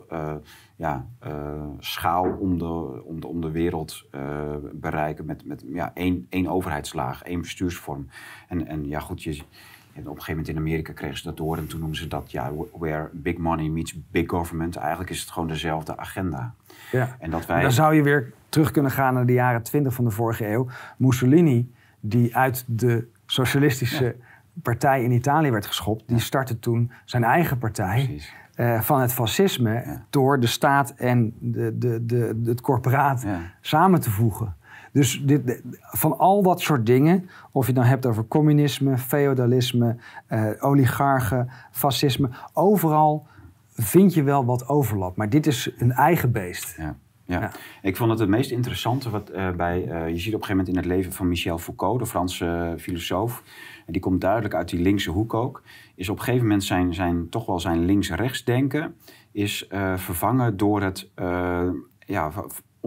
ja, schaal om de, om de, om de wereld bereiken met, met ja, één, één overheidslaag, één bestuursvorm. En, en ja, goed, je, op een gegeven moment in Amerika kregen ze dat door en toen noemden ze dat ja, where big money meets big government. Eigenlijk is het gewoon dezelfde agenda. Ja. En dat wij. Dan zou je weer terug kunnen gaan naar de jaren 20 van de vorige eeuw. Mussolini, die uit de socialistische partij in Italië werd geschopt, die startte toen zijn eigen partij eh, van het fascisme door de staat en de, de, de, het corporaat samen te voegen. Dus dit, van al dat soort dingen, of je het nou hebt over communisme, feodalisme, eh, oligarchen, fascisme, overal vind je wel wat overlap. Maar dit is een eigen beest. Ja. Ja. Ja. ik vond het het meest interessante wat eh, bij. eh, je ziet op een gegeven moment in het leven van Michel Foucault, de Franse eh, filosoof. En die komt duidelijk uit die linkse hoek ook. Is op een gegeven moment zijn, zijn toch wel zijn links-rechts denken. Is vervangen door het ja,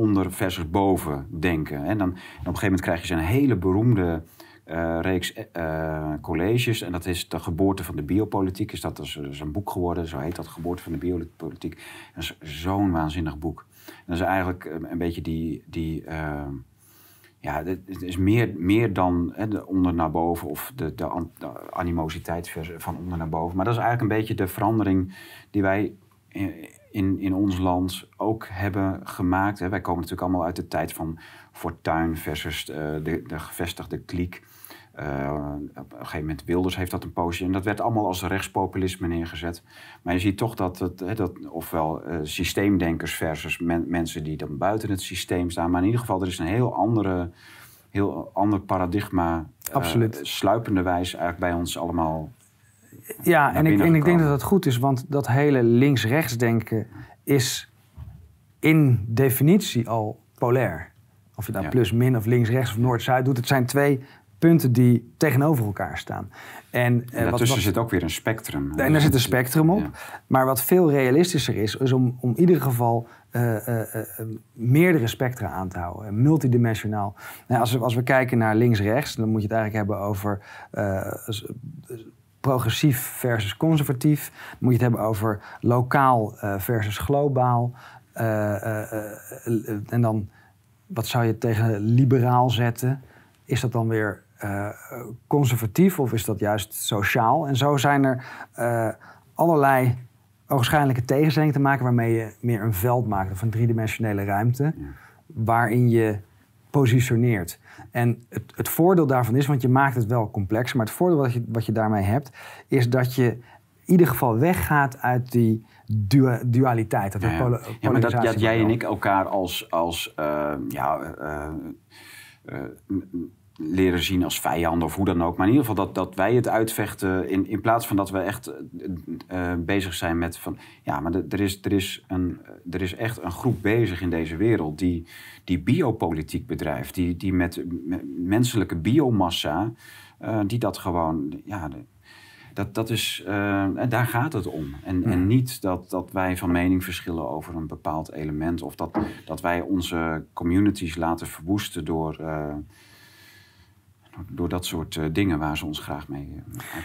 onder versus boven denken. En dan en op een gegeven moment krijg je zijn hele beroemde eh, reeks eh, colleges. En dat is de geboorte van de biopolitiek. Is dat dus, dus een boek geworden, zo heet dat, geboorte van de biopolitiek. Dat is zo'n waanzinnig boek. Dat is eigenlijk eh, een beetje die. die eh, ja, het is meer, meer dan hè, de onder naar boven of de, de, de animositeit van onder naar boven. Maar dat is eigenlijk een beetje de verandering die wij in, in, ons land ook hebben gemaakt. Hè. Wij komen natuurlijk allemaal uit de tijd van Fortuyn versus eh, de, de gevestigde kliek. Eh, op een gegeven moment Wilders heeft dat een poosje. En dat werd allemaal als rechtspopulisme neergezet. Maar je ziet toch dat het, hè, dat, ofwel eh, systeemdenkers versus men- mensen die dan buiten het systeem staan. Maar in ieder geval, er is een heel andere, heel ander paradigma. Absoluut. sluipende wijze eigenlijk bij ons allemaal. Ja, en ik, en ik denk dat dat goed is, want dat hele links-rechts denken is in definitie al polair. Of je nou Ja. plus, min of links-rechts of noord-zuid doet, het zijn twee punten die tegenover elkaar staan. En, En eh, wat- daartussen wat- zit ook weer een spectrum. en daar zit een spectrum op. Ja. Maar wat veel realistischer is, is om, om in ieder geval eh, eh, meerdere spectra aan te houden. Multidimensionaal. Nou, als, we, als we kijken naar links-rechts, dan moet je het eigenlijk hebben over progressief versus conservatief. Dan moet je het hebben over lokaal eh, versus globaal. Eh, eh, en dan, wat zou je tegen liberaal zetten? Is dat dan weer conservatief of is dat juist sociaal? En zo zijn er allerlei ogenschijnlijke tegenstellingen te maken waarmee je meer een veld maakt of een driedimensionele ruimte waarin je positioneert. En het, het voordeel daarvan is, want je maakt het wel complexer, maar het voordeel wat je, wat je daarmee hebt, is dat je in ieder geval weggaat uit die dua- dualiteit. Dat Ja, ja. maar dat, dat jij en ik elkaar als, als eh, ja, eh, eh, leren zien als vijanden of hoe dan ook. Maar in ieder geval dat, dat wij het uitvechten in, in plaats van dat we echt eh, eh, bezig zijn met van... Ja, maar de- er is, er, is een, er is echt een groep bezig in deze wereld die, die biopolitiek bedrijft. Die, die met, met menselijke biomassa, eh, die dat gewoon... Ja, de- dat, dat is, daar gaat het om. En, en niet dat, dat wij van mening verschillen over een bepaald element. Of dat, dat wij onze communities laten verwoesten door, door, dat soort eh, dingen waar ze ons graag mee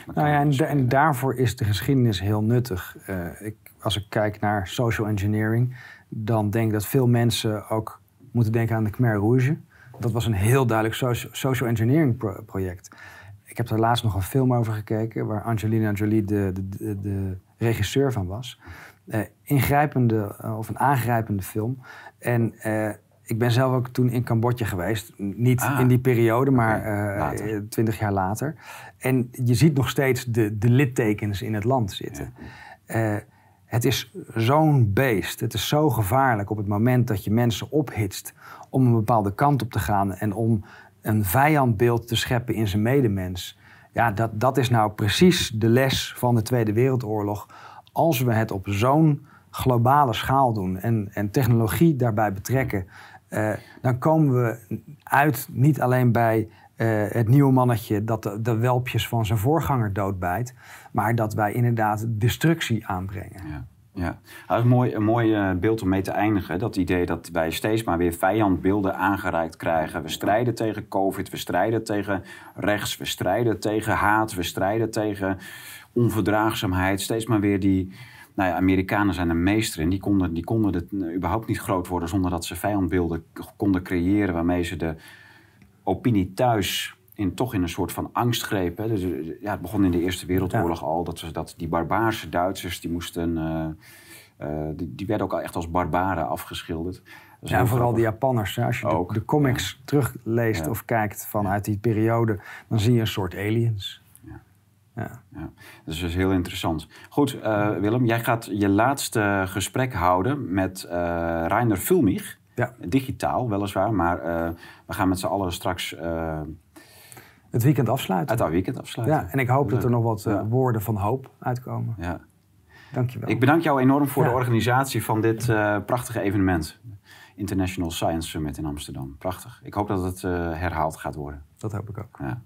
elkaar Nou ja, en, da- en daarvoor is de geschiedenis heel nuttig. Eh, ik, als ik kijk naar social engineering, dan denk ik dat veel mensen ook moeten denken aan de Khmer Rouge. Dat was een heel duidelijk soci- social engineering pro- project. Ik heb daar laatst nog een film over gekeken, waar Angelina Jolie de, de, de, de regisseur van was. Ingrijpende, of een aangrijpende film. En ik ben zelf ook toen in Cambodja geweest. Niet Ah, in die periode, maar eh, later. twintig jaar later. En je ziet nog steeds de, de littekens in het land zitten. Eh, het is zo'n beest. Het is zo gevaarlijk op het moment dat je mensen ophitst om een bepaalde kant op te gaan en om een vijandbeeld te scheppen in zijn medemens. Ja, dat, dat is nou precies de les van de Tweede Wereldoorlog. Als we het op zo'n globale schaal doen en, en technologie daarbij betrekken, eh, dan komen we uit niet alleen bij eh, het nieuwe mannetje dat de, welpjes van zijn voorganger doodbijt, maar dat wij inderdaad destructie aanbrengen. Ja. Ja, dat is een mooi, een mooi eh, beeld om mee te eindigen. Dat idee dat wij steeds maar weer vijandbeelden aangereikt krijgen. We strijden tegen COVID, we strijden tegen rechts, we strijden tegen haat, we strijden tegen onverdraagzaamheid. Steeds maar weer die. Nou ja, Amerikanen zijn er meester in. Die konden, die konden het eh, überhaupt niet groot worden zonder dat ze vijandbeelden konden creëren waarmee ze de opinie thuis in, toch in een soort van angst greep. Hè. Dus, eh, ja, het begon in de Eerste Wereldoorlog al. Dat, we, dat die barbaarse Duitsers, die moesten... eh, die, die werden ook al echt als barbaren afgeschilderd. Ja, en vooral de Japanners. hè. Als je de, Ook, de comics terugleest of kijkt vanuit die periode, dan zie je een soort aliens. Ja. Ja, dat is dus heel interessant. Goed, eh, Willem, jij gaat je laatste gesprek houden met eh Rainer Fulmich. Ja. Digitaal, weliswaar, maar eh, we gaan met z'n allen straks Het weekend afsluiten. uit dat weekend afsluiten. Ja, en ik hoop dat er nog wat Ja. woorden van hoop uitkomen. Ja. Dankjewel. Ik bedank jou enorm voor Ja. de organisatie van dit prachtige evenement. International Science Summit in Amsterdam. Prachtig. Ik hoop dat het herhaald gaat worden. Dat hoop ik ook. Ja.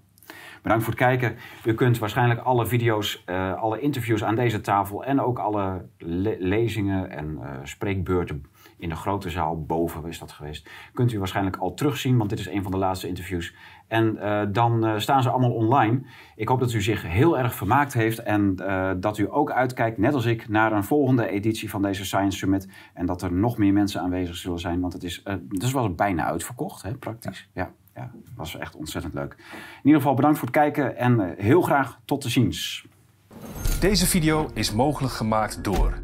Bedankt voor het kijken. U kunt waarschijnlijk alle video's, eh, alle interviews aan deze tafel en ook alle le- lezingen en eh, spreekbeurten in de grote zaal boven is dat geweest. Kunt u waarschijnlijk al terugzien, want dit is een van de laatste interviews. En eh, dan staan ze allemaal online. Ik hoop dat u zich heel erg vermaakt heeft en dat u ook uitkijkt, net als ik, naar een volgende editie van deze Science Summit. En dat er nog meer mensen aanwezig zullen zijn, want het is, dus was bijna uitverkocht, hè, praktisch. Ja, was echt ontzettend leuk. In ieder geval bedankt voor het kijken en eh, heel graag tot de ziens. Deze video is mogelijk gemaakt door